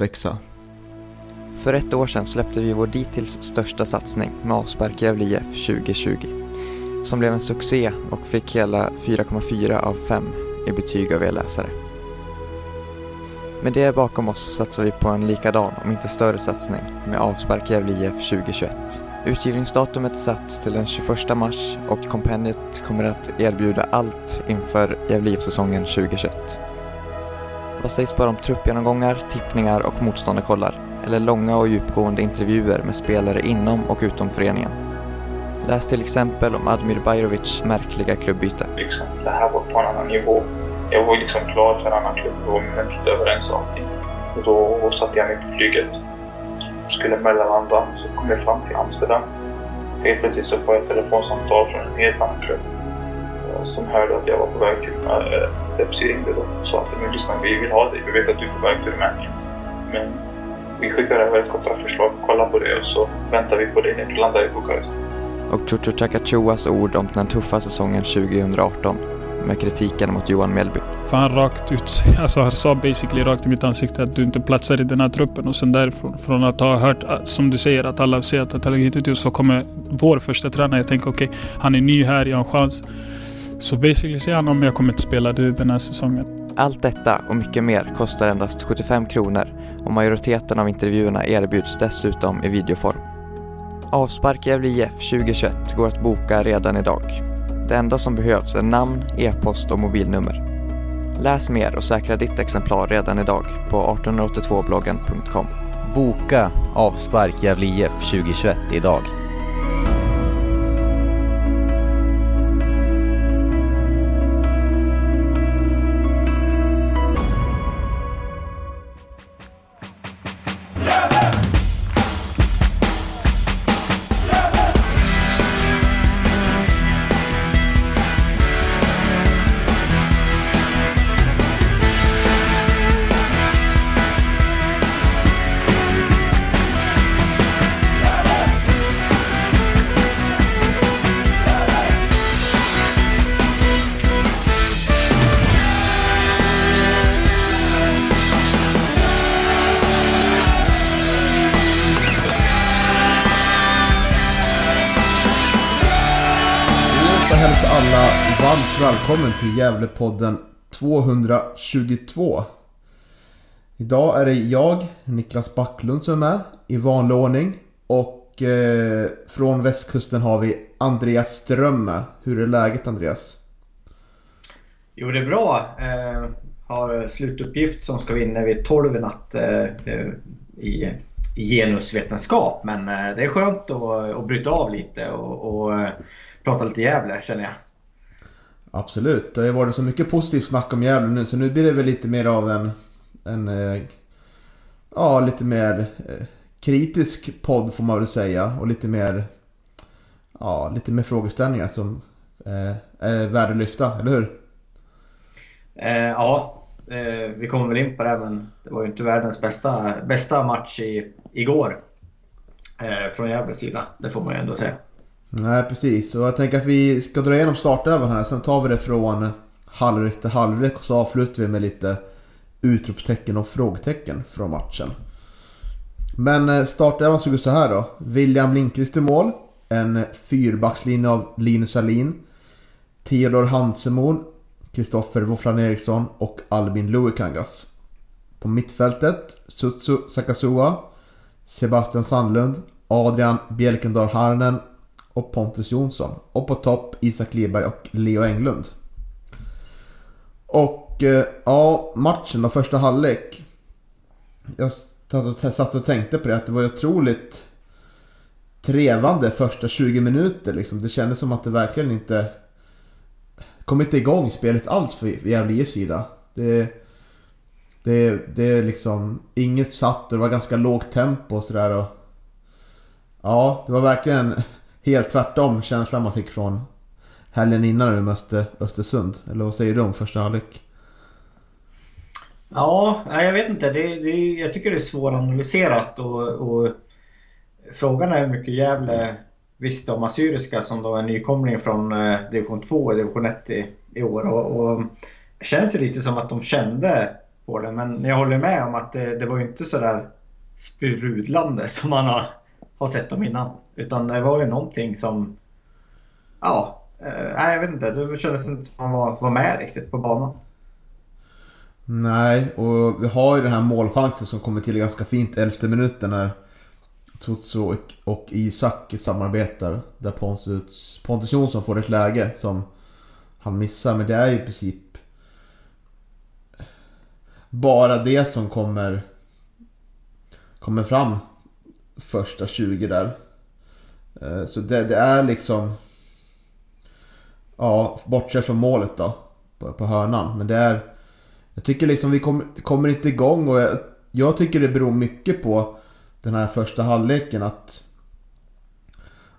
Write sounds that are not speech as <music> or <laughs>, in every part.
växa. För ett år sedan släppte vi vår dittills största satsning med Avspark Gävle IF 2020. Som blev en succé och fick hela 4,4 av 5 i betyg av er läsare. Med det bakom oss satsar vi på en likadan, om inte större satsning, med Avspark Gävle IF 2021. Utgivningsdatumet är satt till den 21 mars och kompendiet kommer att erbjuda allt inför Gävle IF-säsongen 2021. Vad sägs bara om truppgenomgångar, tippningar och motståndarkollar? Eller långa och djupgående intervjuer med spelare inom och utom föreningen? Läs till exempel om Admir Bajrovics märkliga klubbyte. Liksom, det här var på en annan nivå. Jag var liksom klar för en annan klubb och mentalt överens om allting. Och då satte jag mig på flyget. Skulle mellanlanda, så kom jag fram till Amsterdam. Helt plötsligt så får jag ett telefonsamtal från en helt annan klubb. Som hörde att jag var på väg till äh, Sepsi ringde och sa att men lyssna, vi vill ha dig. Vi vet att du är på väg till Rumänien. Men vi skickar över ett kontraktförslag, kolla på det och så väntar vi på dig när du landar i Bukarest. Och Chucho Chakachuas ord om den tuffa säsongen 2018 med kritiken mot Johan Mjällby. För han rakt ut, <laughs> alltså han sa basically rakt i mitt ansikte att du inte platsar i den här truppen och sen därifrån, från att ha hört, som du säger, att alla säger att Talang hittills så kommer vår första tränare, jag tänker okej, okay, han är ny här, jag har en chans. Så basically säger han om jag kommer inte spela det den här säsongen. Allt detta och mycket mer kostar endast 75 kronor och majoriteten av intervjuerna erbjuds dessutom i videoform. Avspark Gävle IF 2021 går att boka redan idag. Det enda som behövs är namn, e-post och mobilnummer. Läs mer och säkra ditt exemplar redan idag på 1882bloggen.com. Boka Avspark Gävle IF 2021 idag. Välkommen till Gävlepodden 222. Idag är det jag, Niklas Backlund, som är med i vanlig ordning. Och eh, från västkusten har vi Andreas Strömme. Hur är läget Andreas? Jo, det är bra. Eh, har slutuppgift som ska vinna vid 12 i natt eh, i, genusvetenskap. Men eh, det är skönt att, att bryta av lite och, och eh, prata lite Gävle känner jag. Absolut, det har varit så mycket positivt snack om Gävle nu så nu blir det väl lite mer av en... en eh, ja, lite mer eh, kritisk podd får man väl säga och lite mer... Ja, lite mer frågeställningar som eh, är värda att lyfta, eller hur? ja, vi kommer väl in på det men det var ju inte världens bästa, bästa match i, igår. från Gävles sida, det får man ju ändå säga. Nej precis, och jag tänker att vi ska dra igenom startelvan här. Sen tar vi det från halvlek till halvlek och så avslutar vi med lite utropstecken och frågetecken från matchen. Men eh, startelvan såg ut så här då. William Lindqvist i mål. En fyrbackslinje av Linus Alin. Theodor Hansemon. Kristoffer Våfflan Eriksson och Albin Luikangas. På mittfältet Sutsu Sakasua. Sebastian Sandlund. Adrian Bjelkendal Harnen och Pontus Jonsson. Och på topp Isak Liberg och Leo Englund. Och eh, ja, matchen då, första halvlek. Jag satt och tänkte på det att det var otroligt trevande första 20 minuter liksom. Det kändes som att det verkligen inte kom inte igång spelet alls för Gävle IFs sida. Det, det, det är liksom inget satt och det var ganska lågt tempo och sådär. Ja, det var verkligen helt tvärtom känslan man fick från helgen innan när mötte Östersund. Eller vad säger du om första halvlek? Ja, jag vet inte. Det, det, jag tycker det är svåranalyserat och, och frågan är hur mycket Gävle visste om Assyriska som då är nykomling från eh, division 2 och division 1 i, i år. Och, och det känns ju lite som att de kände på det. Men jag håller med om att det, det var ju inte sådär sprudlande som man har, har sett dem innan. Utan det var ju någonting som... Ja, eh, jag vet inte. Det kändes inte som att man var, var med riktigt på banan. Nej, och vi har ju den här målchansen som kommer till ganska fint elfte minuten när Tutsu och, och Isak samarbetar. Där Pontus, Pontus Jonsson får ett läge som han missar. Men det är ju i princip bara det som kommer kommer fram första 20 där. Eh, så det, det är liksom... Ja, bortsett från målet då. På, på hörnan. Men det är... Jag tycker liksom vi kommer, kommer inte igång och jag, jag tycker det beror mycket på den här första halvleken att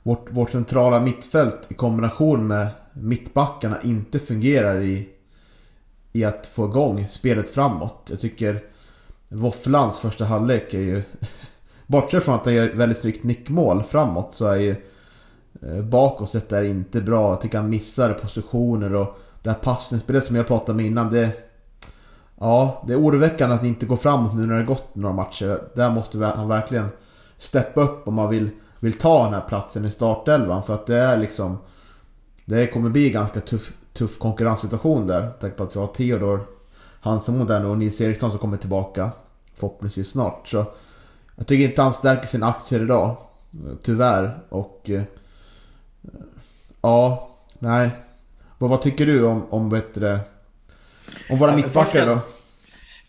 vårt, vårt centrala mittfält i kombination med mittbackarna inte fungerar i, i att få igång spelet framåt. Jag tycker Våfflans första halvlek är ju... Bortsett från att han gör väldigt snyggt nickmål framåt så är ju eh, bakåt sett är inte bra. Jag tycker han missar positioner och det här passningsspelet som jag pratade om innan det... Ja, det är oroväckande att det inte går framåt nu när det gått några matcher. Där måste han verkligen steppa upp om man vill, vill ta den här platsen i startelvan. För att det är liksom... Det kommer bli en ganska tuff, tuff konkurrenssituation där. Tack på att vi har Theodor Hansen där och Nils Eriksson som kommer tillbaka. Förhoppningsvis snart. Så jag tycker inte han stärker sina aktier idag. Tyvärr. Och... Eh, ja, nej. Vad, vad tycker du om, om bättre... Om våra mittbackar då?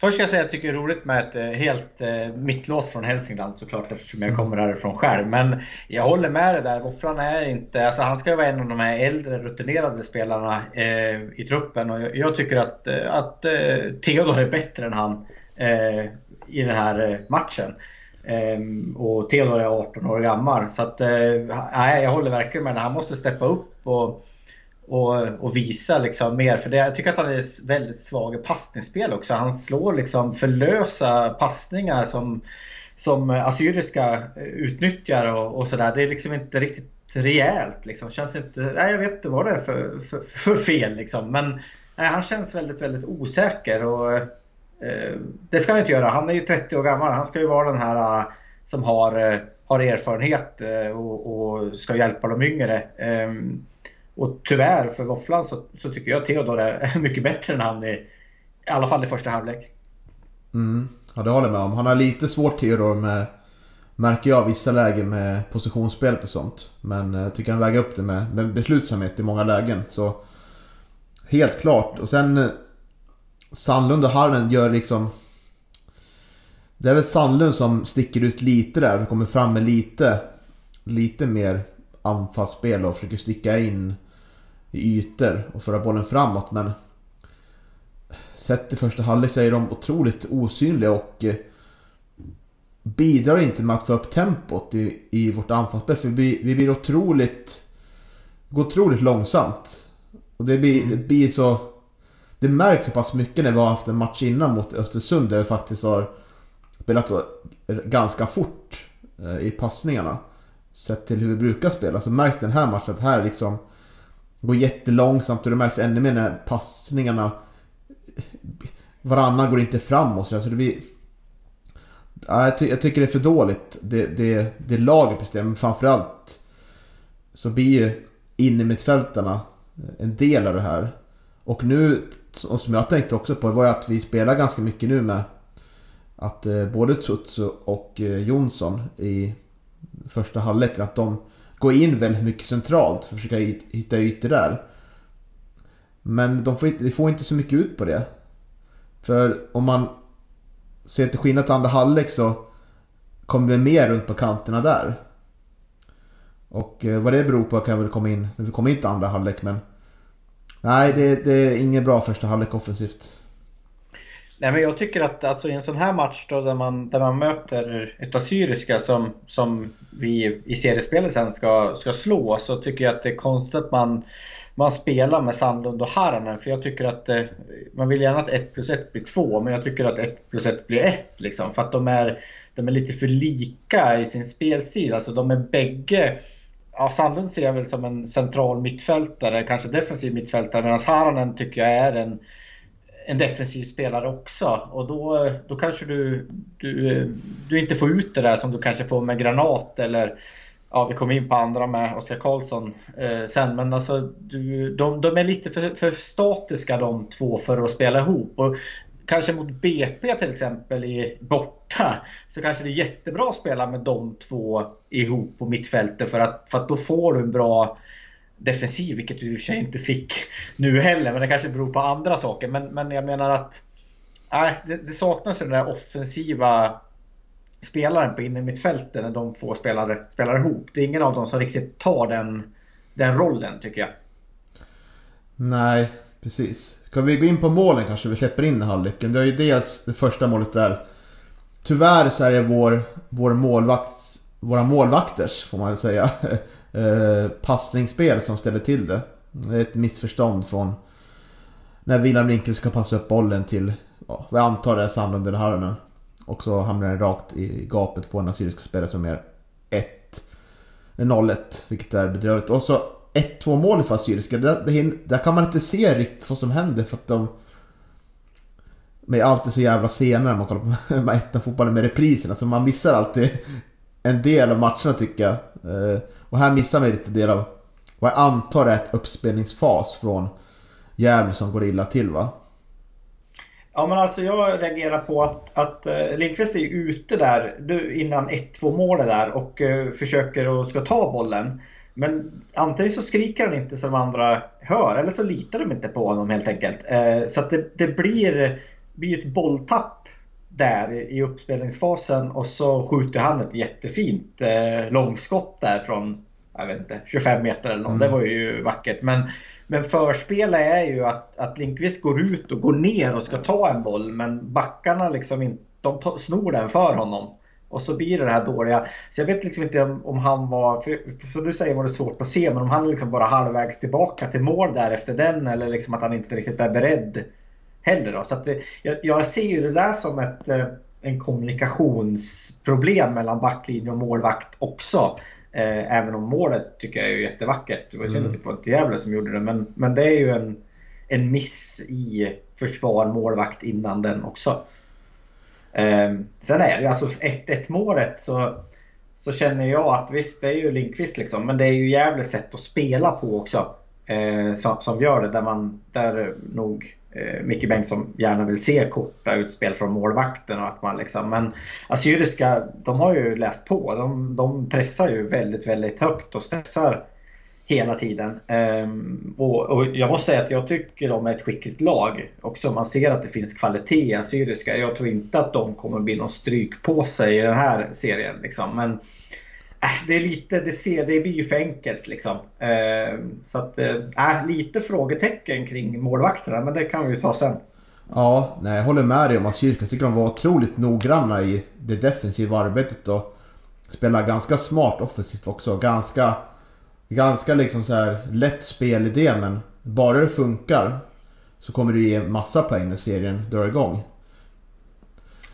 Först ska jag säga att jag tycker det är roligt med ett eh, helt eh, mittlås från Hälsingland såklart eftersom jag kommer härifrån själv. Men jag håller med dig där. Våfflan är inte... Alltså han ska ju vara en av de här äldre rutinerade spelarna eh, i truppen. Och jag, jag tycker att, eh, att eh, Theodor är bättre än han eh, i den här matchen. Ehm, och Theodor är 18 år gammal. Så att, eh, nej, jag håller verkligen med. Han måste steppa upp. och och, och visa liksom mer. För det, jag tycker att han är väldigt svag i passningsspel också. Han slår liksom för lösa passningar som, som assyriska utnyttjar och, och sådär. Det är liksom inte riktigt rejält. Liksom. Känns inte, nej, jag vet inte vad det är för, för, för fel. Liksom. Men nej, han känns väldigt, väldigt osäker. Och, Eh, det ska han inte göra. Han är ju 30 år gammal. Han ska ju vara den här eh, som har, eh, har erfarenhet och, och, ska hjälpa de yngre. Ehm, och tyvärr för Våfflan så, så, tycker jag Theodor är <laughs> mycket bättre än han i, i alla fall i första halvlek. Mm. Ja det håller jag med om. Han har lite svårt Theodor med Märker jag vissa lägen med positionsspelet och sånt. Men jag tycker han väger upp det med, med beslutsamhet i många lägen. Så Helt klart. Och sen Sandlund och Harnen gör liksom... Det är väl Sandlund som sticker ut lite där. Kommer fram med lite... Lite mer anfallsspel och försöker sticka in i ytor och föra bollen framåt men Sett i första halvlek så är de otroligt osynliga och eh, bidrar inte med att få upp tempot i, i vårt anfallsspel för vi, vi blir otroligt Det går otroligt långsamt och det blir, det blir så det märks så pass mycket när vi har haft en match innan mot Östersund där vi faktiskt har spelat ganska fort eh, i passningarna. Sett till hur vi brukar spela så märks den här matchen att här liksom Går jättelångsamt och det märks ännu mer när passningarna Varannan går inte framåt. Så det blir ja, jag, ty jag, tycker det är för dåligt det, det, det laget presterar men framförallt Så blir ju innermittfältarna en del av det här. Och nu, och som jag tänkte också på, var ju att vi spelar ganska mycket nu med Att eh, både Tsutsu och eh, Jonsson i första halvlek. Att de går in väldigt mycket centralt för att försöka hitta ytor där. Men de får inte, de får inte så mycket ut på det. För om man ser till skillnad till andra halvlek så kommer vi mer runt på kanterna där. Och eh, vad det beror på kan jag väl komma in när vi kommer in till andra halvlek men... Nej, det, det är ingen bra första halvlek offensivt. Nej, men jag tycker att alltså, i en sån här match då, där, man, där man möter ett assyriska som, som vi i seriespelet sen ska, ska slå så tycker jag att det är konstigt att man, man spelar med Sandlund och Haranen. För jag tycker att eh, man vill gärna att 1 plus 1 blir 2 men jag tycker att 1 plus 1 blir 1. Liksom, för att de är, de är lite för lika i sin spelstil. Alltså de är bägge Ja, Sandlund ser jag väl som en central mittfältare, kanske defensiv mittfältare medan Haranen tycker jag är en en defensiv spelare också. Och då, då kanske du, du, du inte får ut det där som du kanske får med Granat eller Ja, vi kommer in på andra med Oskar Karlsson eh, sen. Men alltså, du, de, de är lite för, för, statiska de två för att spela ihop. Och kanske mot BP till exempel i borta så kanske det är jättebra att spela med de två ihop på mittfältet för att, för att då får du en bra defensiv, vilket du i och för sig inte fick nu heller. Men det kanske beror på andra saker. Men, men jag menar att nej, det, det saknas den där offensiva spelaren på innermittfältet när de två spelare spelar ihop. Det är ingen av dem som riktigt tar den, den rollen tycker jag. Nej, precis. Ska vi gå in på målen kanske? Vi släpper in i halvleken. Det är ju dels det första målet där. Tyvärr så är det vår, vår målvakts, våra målvakters, får man väl säga, <laughs> eh, passningsspel som ställer till det. Det är ett missförstånd från när William Lindqvist ska passa upp bollen till, ja, vad jag antar det är Sandlund eller Harnen. Och så hamnar den rakt i gapet på en assyrisk spelare som är 1 0-1, vilket är bedrövligt. Och så 1-2 målet för Assyriska, där, där kan man inte se riktigt vad som händer för att de... Men jag är alltid så jävla sena när man kollar på <laughs> ettan fotbollen med repriserna så man missar alltid <laughs> en del av matcherna tycker jag. Eh, och här missar man lite del av vad jag antar är ett uppspelningsfas från Gävle som går illa till va? Ja men alltså jag reagerar på att, att eh, Lindqvist är ute där innan 1-2 målet där och uh, försöker och ska ta bollen. Men antingen så skriker han inte så de andra hör eller så litar de inte på honom helt enkelt. Uh, så att det, det blir, blir ett bolltapp där i uppspelningsfasen och så skjuter han ett jättefint långskott där från jag vet inte, 25 meter eller något. Mm. Det var ju vackert. Men men förspelet är ju att, att Linkvist går ut och går ner och ska ta en boll men backarna liksom inte, de snor den för honom. Och så blir det det här dåliga. Så jag vet liksom inte om, om han var, för, för du säger var det svårt att se, men om han liksom bara halvvägs tillbaka till mål där efter den eller liksom att han inte riktigt är beredd heller. Då. Så att det, jag, jag ser ju det där som ett, eh, en kommunikationsproblem mellan backlinje och målvakt också. Eh, även om målet tycker jag är jättevackert. Det var synd att det var inte Gävle som gjorde det. Men, men det är ju en, en miss i försvar, målvakt innan den också. Eh, sen är det alltså 1-1 målet så, så känner jag att visst det är ju Lindqvist liksom. Men det är ju Gävles sätt att spela på också. Eh, som, som gör det. Där man där nog eh, Micke Bengtsson gärna vill se korta utspel från målvakten. Och att man liksom, men Assyriska, de har ju läst på. De, de pressar ju väldigt, väldigt högt och stressar hela tiden. Ehm, och, och, jag måste säga att jag tycker de är ett skickligt lag. Också man ser att det finns kvalitet i Assyriska. Jag tror inte att de kommer bli någon stryk på sig i den här serien. Liksom. Men Äh, det är lite, det, ser, det blir ju för enkelt liksom. Eh, så att, eh, äh, lite frågetecken kring målvakterna, men det kan vi ju ta sen. Ja, nej, jag håller med dig om att Jag tycker de var otroligt noggranna i det defensiva arbetet och spelar ganska smart offensivt också. Ganska, ganska liksom så här lätt spelidé men bara det funkar så kommer det ge massa poäng när serien drar igång.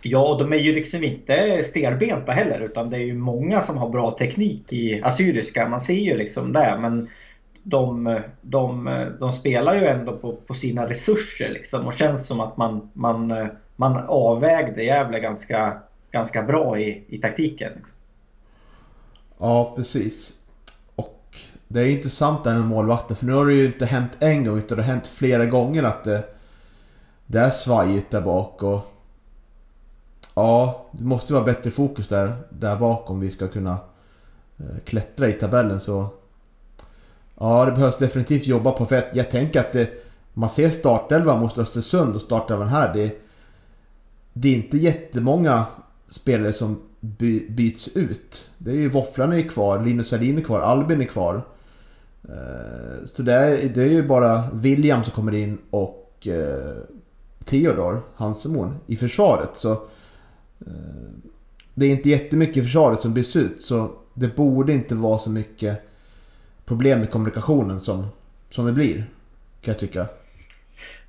Ja, och de är ju liksom inte stelbenta heller utan det är ju många som har bra teknik i assyriska. Man ser ju liksom det. Men de, de, de spelar ju ändå på, på sina resurser liksom och känns som att man, man, man avvägde Gävle ganska, ganska bra i, i taktiken. Liksom. Ja, precis. Och det är intressant det här med målvakten för nu har det ju inte hänt en gång utan det har hänt flera gånger att det, det är svajigt där bak och Ja, det måste vara bättre fokus där, där bak om vi ska kunna eh, klättra i tabellen så... Ja, det behövs definitivt jobba på för jag, tänker att det, man ser startelvan mot Östersund och startelvan här. Det, det är inte jättemånga spelare som by, byts ut. Det är ju Våfflan är kvar, Linus Alin är kvar, Albin är kvar. Eh, så det är, det är ju bara William som kommer in och eh, Theodor, Hansemon, i försvaret. Så det är inte jättemycket i försvaret som byts ut så det borde inte vara så mycket problem med kommunikationen som, som det blir. Kan jag tycka.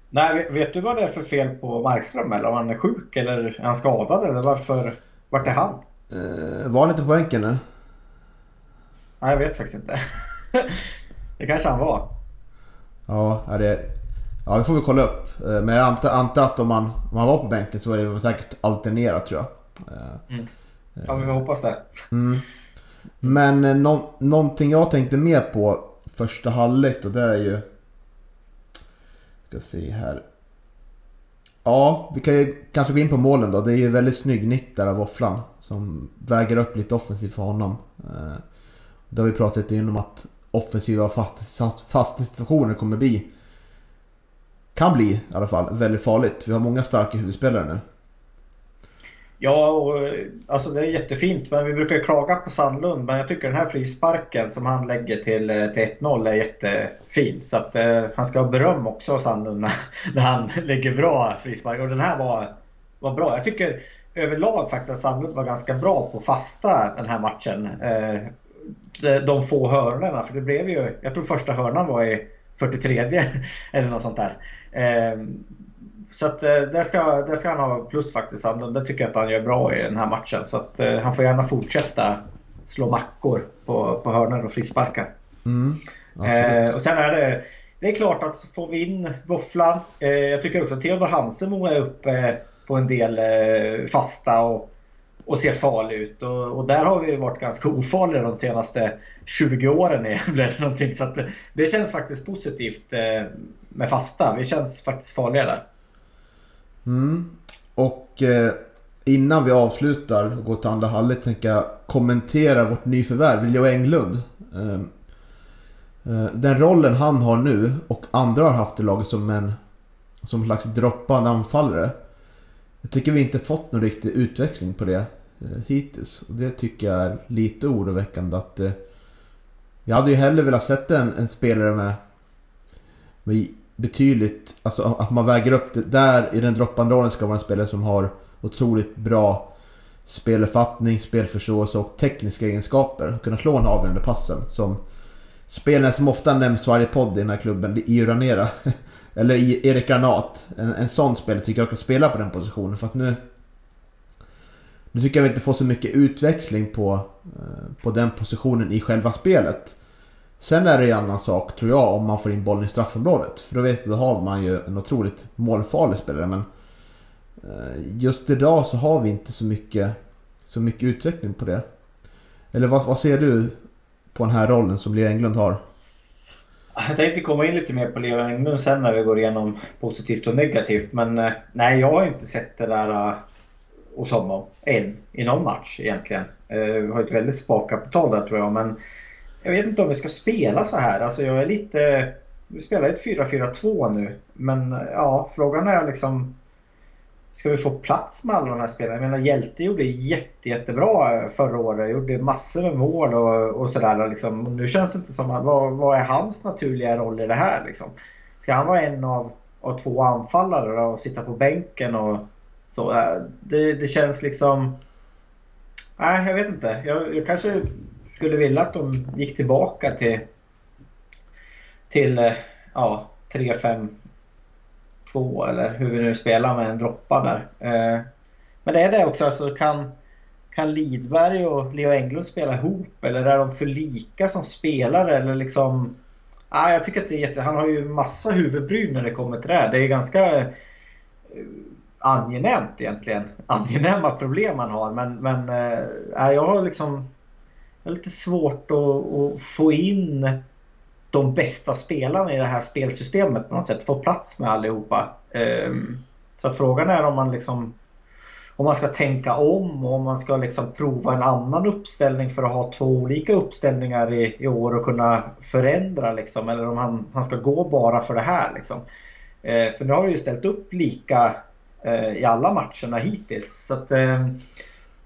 Nej, vet du vad det är för fel på Markström? Eller om han är sjuk eller är han skadad? Eller varför? Vart är han? Eh, var han inte på bänken nu? Nej, jag vet faktiskt inte. <laughs> det kanske han var. Ja, det, Ja, vi får väl kolla upp. Eh, Men jag antar, antar att om man, om man var på bänken så är det säkert alternerat tror jag. Eh, Ja, vi får hoppas det. Mm. Men eh, nå, någonting jag tänkte mer på första halvlek då det är ju... Ska se här. Ja, vi kan ju kanske gå in på målen då. Det är ju väldigt snygg nick där av Våfflan. Som väger upp lite offensivt för honom. Eh, Det har vi pratat lite om att offensiva fasta, fasta situationer kommer bli... Kan bli i alla fall väldigt farligt. Vi har många starka huvudspelare nu. Ja, och, eh, alltså det är jättefint. Men vi brukar ju klaga på Sandlund. Men jag tycker den här frisparken som han lägger till, eh, till 1-0 är jättefin. Så att eh, han ska ha beröm också av Sandlund <laughs> när, när han lägger bra frispark. Och den här var, var bra. Jag tycker överlag faktiskt att Sandlund var ganska bra på fasta den här matchen. Eh, de, de få hörnorna. För det blev ju, jag tror första hörnan var i 43 <laughs> eller något sånt där. Eh, så att eh, det ska, det ska han ha plus faktiskt. Han, det tycker jag att han gör bra i den här matchen. Så att eh, han får gärna fortsätta slå mackor på, på hörnor och frisparkar. Mm. Eh, och sen är det... Det är klart att får vi in våfflan. Eh, jag tycker också att Theodor Hansemo är uppe på en del eh, fasta och, och ser farlig ut. Och, och där har vi varit ganska ofarliga de senaste 20 åren <laughs> i eller någonting. Så att det, känns faktiskt positivt med fasta. Vi känns faktiskt farliga där. Mm. Och eh, innan vi avslutar och går till andra halvlek tänker jag kommentera vårt nyförvärv, Leo Englund. Eh, eh, den rollen han har nu och andra har haft i laget som en som slags droppande anfallare. Jag tycker vi inte fått någon riktig utväxling på det eh, hittills. Och det tycker jag är lite oroväckande att eh, Jag hade ju hellre velat sett en, en spelare med, med betydligt, alltså att man väger upp det. Där i den droppande rollen ska vara en spelare som har otroligt bra speluppfattning, spelförståelse och tekniska egenskaper. Att kunna slå en avgörande passen. Som spelare som ofta nämns varje podd i den här klubben, i Ranera. <laughs> Eller i Erik Granat. En, en sån spelare tycker jag kan spela på den positionen. För att nu... Nu tycker jag vi inte får så mycket utveckling på, eh, på den positionen i själva spelet. Sen är det en annan sak tror jag om man får in bollen i straffområdet. För då vet då har man ju en otroligt målfarlig spelare. Men eh, just idag så har vi inte så mycket, så mycket utveckling på det. Eller vad, vad ser du på den här rollen som Leo Englund har? Jag tänkte komma in lite mer på Leo Englund sen när vi går igenom positivt och negativt. Men eh, nej, jag har inte sett det där eh, hos honom än i någon match egentligen. Vi har ett väldigt sparkapital där tror jag. Men jag vet inte om vi ska spela så här. Alltså jag är lite... Vi spelar ett 4-4-2 nu. Men ja, frågan är liksom... Ska vi få plats med alla de här spelarna? Jag menar Hjälte gjorde jätte, jättebra eh, förra året. Gjorde massor med mål och, och sådär. Liksom. Nu känns det inte som... Att, vad, vad är hans naturliga roll i det här liksom? Ska han vara en av, av två anfallare då, och sitta på bänken och så? Det, det känns liksom... Nej, jag vet inte. Jag, jag kanske skulle vilja att de gick tillbaka till, till eh, ja, 3-5-2 eller hur vi nu spelar med en droppa där. Eh, men det är det också, alltså kan, kan Lidberg och Leo Englund spela ihop eller är de för lika som spelare eller liksom... Ah, jag tycker att det är jätte... Han har ju massa huvudbry när det kommer till det här. Det är ganska eh, angenämt egentligen. <laughs> Angenäma problem man har men, men äh, jag har liksom det är lite svårt att, att, få in de bästa spelarna i det här spelsystemet på något sätt. Få plats med allihopa. Ehm, så frågan är om man liksom om man ska tänka om och om man ska liksom prova en annan uppställning för att ha två olika uppställningar i, i år och kunna förändra liksom. Eller om han, han ska gå bara för det här liksom. Eh, för nu har vi ju ställt upp lika eh, i alla matcherna hittills. Så att eh,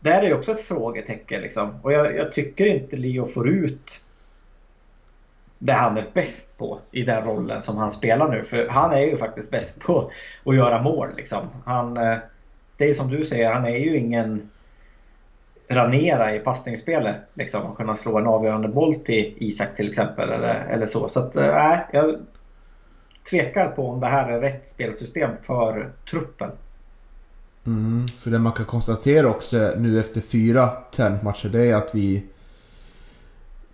där är det också ett frågetecken liksom. Och jag, jag, tycker inte Leo får ut det han är bäst på i den rollen som han spelar nu. För han är ju faktiskt bäst på att göra mål liksom. Han, eh, det är som du säger, han är ju ingen Ranera i passningsspelet. Liksom, och kunna slå en avgörande boll till Isak till exempel. Eller, eller så. Så att, äh, jag tvekar på om det här är rätt spelsystem för truppen. Mm, för det man kan konstatera också nu efter fyra träningsmatcher det är att vi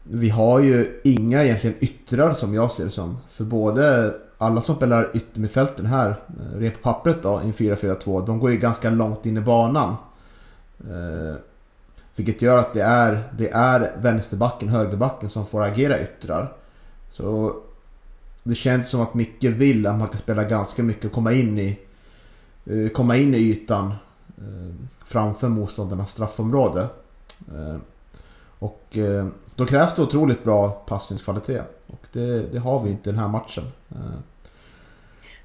Vi har ju inga egentligen yttrar som jag ser det som. För både alla som spelar yttermittfälten här, eh, rent på pappret då, i 4-4-2, de går ju ganska långt in i banan. Eh, vilket gör att det är, det är vänsterbacken, högerbacken som får agera yttrar. Så det känns som att Micke vill att man kan spela ganska mycket och komma in i, Eh, komma in i ytan eh, framför motståndarnas straffområde. Eh, och eh, då krävs det otroligt bra passningskvalitet. Och det, det har vi inte i den här matchen. Eh,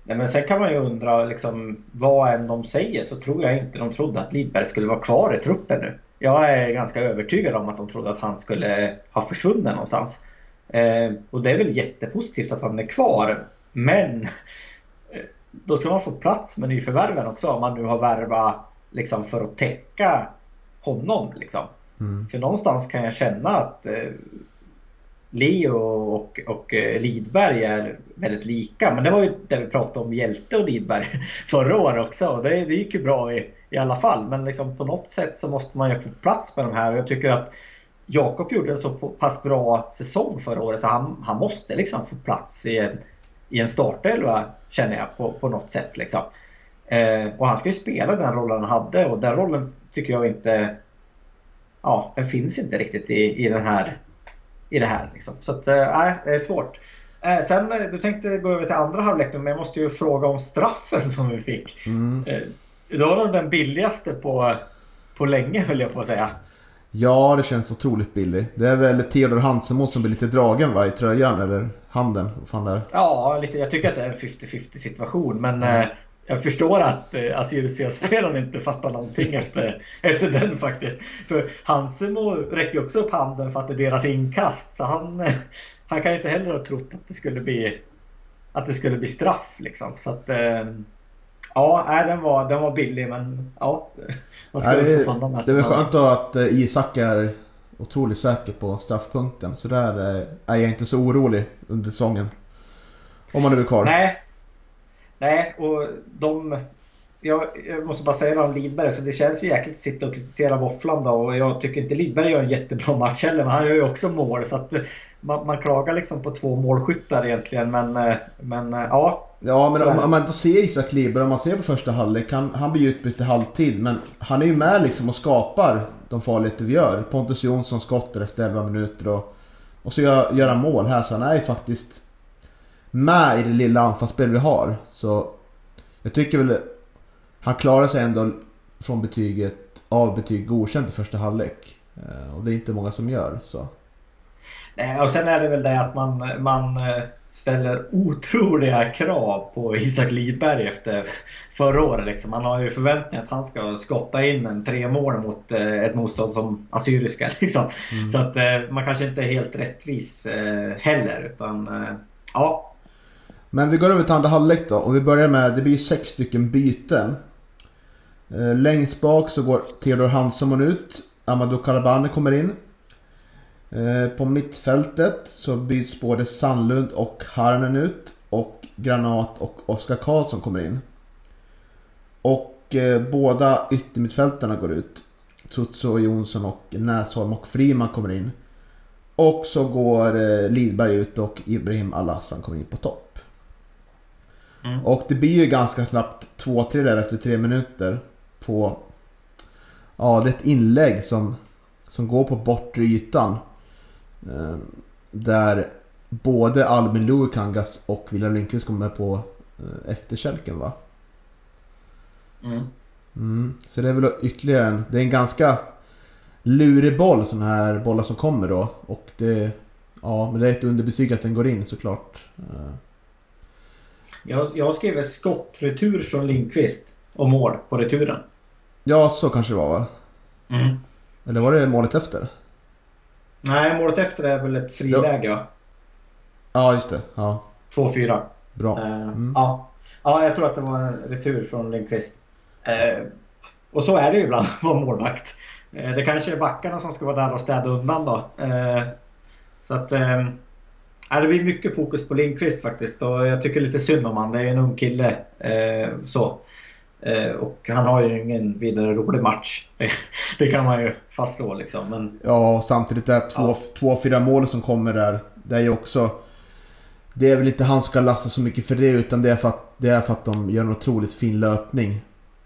Nej, men sen kan man ju undra, liksom, vad än de säger så tror jag inte de trodde att Lidberg skulle vara kvar i truppen nu. Jag är ganska övertygad om att de trodde att han skulle ha försvunnit någonstans. Eh, och det är väl jättepositivt att han är kvar. Men då ska man få plats med nyförvärven också om man nu har värvat liksom, för att täcka honom. Liksom. mm. För någonstans kan jag känna att eh, Leo och, och eh, Lidberg är väldigt lika. Men det var ju det vi pratade om Hjälte och Lidberg <laughs> förra året också. Och det, det gick ju bra i, i alla fall. Men liksom på något sätt så måste man ju få plats med de här. Och jag tycker att Jakob gjorde en så pass bra säsong förra året så han, han måste liksom få plats i en, i en startelva känner jag på, på något sätt. Liksom. Eh, och han ska ju spela den rollen han hade och den rollen tycker jag inte... Ja, den finns inte riktigt i, i den här i det här. Liksom. Så att, nej, äh, det är svårt. Äh, sen, du tänkte gå över till andra halvlek men jag måste ju fråga om straffen <laughs> som vi fick. Mm. Äh, det var nog den billigaste på, på länge höll jag på att säga. Ja, det känns otroligt billigt. Det är väl Theodor Hansemo som blir lite dragen va, i tröjan eller handen. Vad fan det är. Ja, lite, jag tycker att det är en 50-50 situation, men mm. Jag förstår att eh, Assyriska-spelaren inte fattar någonting efter, <laughs> efter den faktiskt. För Hansemo räcker också upp handen för att det är deras inkast. Så han, <laughs> han kan inte heller ha trott att det skulle bli, att det skulle bli straff. Liksom. Så att, eh, ja, nej, den, var, den var billig men ja. Vad ska nej, det, få det är väl skönt att eh, Isak är otroligt säker på straffpunkten. Så där är jag inte så orolig under säsongen. Om man är kvar. Nej, Nej, och de... Jag, jag måste bara säga det om Lidberg, så det känns ju jäkligt att sitta och kritisera våfflan då. Och jag tycker inte Lidberg gör en jättebra match heller, men han gör ju också mål. Så att man, man klagar liksom på två målskyttar egentligen, men, men ja. Ja, men om, om, man inte ser Isak Lidberg, om man ser på första halvlek, han, han blir utbytt i halvtid. Men han är ju med liksom och skapar de farligheter vi gör. Pontus Jonsson skottar efter 11 minuter och, och så gör, gör han mål här, så han är ju faktiskt med i det lilla anfallsspel vi har. Så jag tycker väl han klarar sig ändå från betyget av betyg godkänt i första halvlek. Eh, och det är inte många som gör så. Och sen är det väl det att man, man eh, ställer otroliga krav på Isak Lidberg efter förra året. Liksom. Man har ju förväntningar att han ska skotta in en tre mål mot eh, ett motstånd som Assyriska. <laughs> Liksom. Mm. Så att man kanske inte är helt rättvis heller. Utan ja, men vi går över till andra halvlek då och vi börjar med, det blir sex stycken byten. Eh, längst bak så går Theodor Hansson ut. Amadou Karabane kommer in. Eh, på mittfältet så byts både Sandlund och Harnen ut. Och Granat och Oskar Karlsson kommer in. Och eh, båda yttermittfältarna går ut. Tutso Jonsson och Näsholm och Friman kommer in. Och så går Lidberg ut och Ibrahim Alassan kommer in på topp. Mm. Och det blir ju ganska snabbt 2-3 där efter 3 minuter. På... Ja, det är ett inlägg som, som går på bortre ytan. Eh, där både Albin Luikangas och William Lindqvist kommer på eh, efterkälken va? Mm. Mm. Så det är väl ytterligare en... Det är en ganska lurig boll sån här bollar som kommer då. Och det... Ja, men det är ett underbetyg att den går in såklart. Eh. Jag, jag skriver skottretur från Lindqvist och mål på returen. Ja, så kanske det var va? Mm. Eller var det målet efter? Nej, målet efter är väl ett friläge ja. Ja, just det. Ja. 2-4. Bra. Eh, mm. ja. ja, jag tror att det var en retur från Lindqvist. Uh, och så är det ju ibland att vara målvakt. Uh, det kanske är backarna som ska vara där och städa undan då. så att Ja, det blir mycket fokus på Lindqvist faktiskt och jag tycker lite synd om han. Det är en ung kille. Eh, så. Eh, och han har ju ingen vidare rolig match. <laughs> det kan man ju fastslå liksom. Men... Ja, samtidigt är två, ja. två, fyra mål som kommer där. Det är ju också... det är väl inte han som ska lasta så mycket för det utan det är för att, det är för att de gör en otroligt fin löpning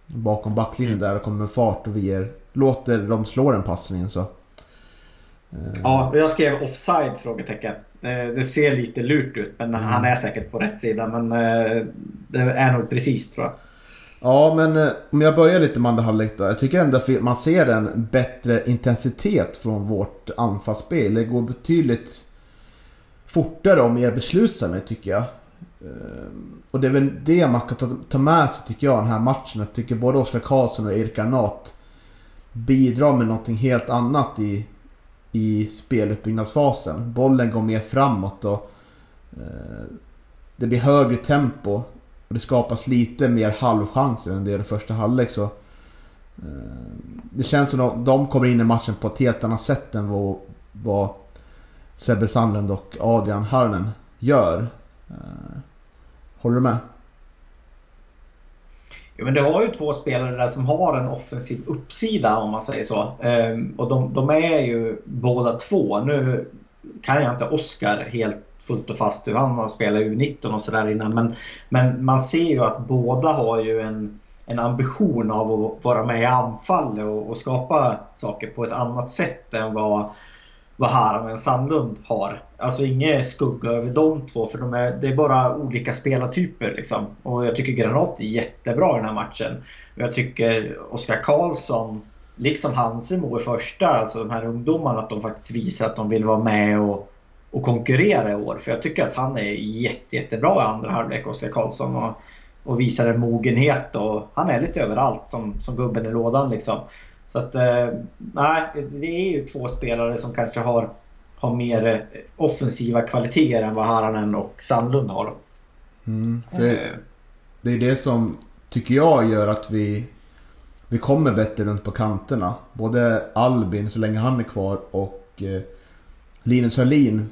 bakom backlinjen där och kommer med fart och vi ger, låter dem slå den passningen så. Eh. Ja, jag skrev offside? frågetecken. Det, det ser lite lurt ut men mm. han är säkert på rätt sida men eh, det är nog precis tror jag. Ja, men eh, om jag börjar lite med andra halvlek då. Jag tycker ändå att man ser en bättre intensitet från vårt anfallsspel. Det går betydligt fortare och mer beslutsamhet tycker jag. Ehm, och det är väl det man kan ta med sig tycker jag den här matchen. Jag tycker både Oskar Karlsson och Erik Arnat bidrar med någonting helt annat i, i speluppbyggnadsfasen. Bollen går mer framåt och eh, det blir högre tempo. Och det skapas lite mer halvchanser än det i första halvlek så. Eh, det känns som att de kommer in i matchen på ett helt annat sätt än vad, vad Sebbe Sandlund och Adrian Harnen gör. Eh, håller du med? Ja, men det har ju två spelare där som har en offensiv uppsida om man säger så. Ehm, och de, de, är ju båda två. Nu kan jag inte Oskar helt fullt och fast hur han har spelat U19 och sådär innan. Men, men man ser ju att båda har ju en, en ambition av att vara med i anfall och, och skapa saker på ett annat sätt än vad vad Harmen Sandlund har. Alltså inget skugga över de två för de är, det är bara olika spelartyper. Liksom. Och jag tycker Granat är jättebra i den här matchen. Och jag tycker Oskar Karlsson, liksom Hansemo i första, alltså de här ungdomarna, att de faktiskt visar att de vill vara med och, och konkurrera i år. För jag tycker att han är jätte, jättebra i andra halvlek, Oskar Karlsson. Och, och visar en mogenhet och han är lite överallt som, som gubben i lådan liksom. Så att, eh, nej, det är ju två spelare som kanske har, har mer eh, offensiva kvaliteter än vad Haranen och Sandlund har. Mm, eh. det är det som, tycker jag, gör att vi, vi kommer bättre runt på kanterna. Både Albin, så länge han är kvar, och Linus Hörlin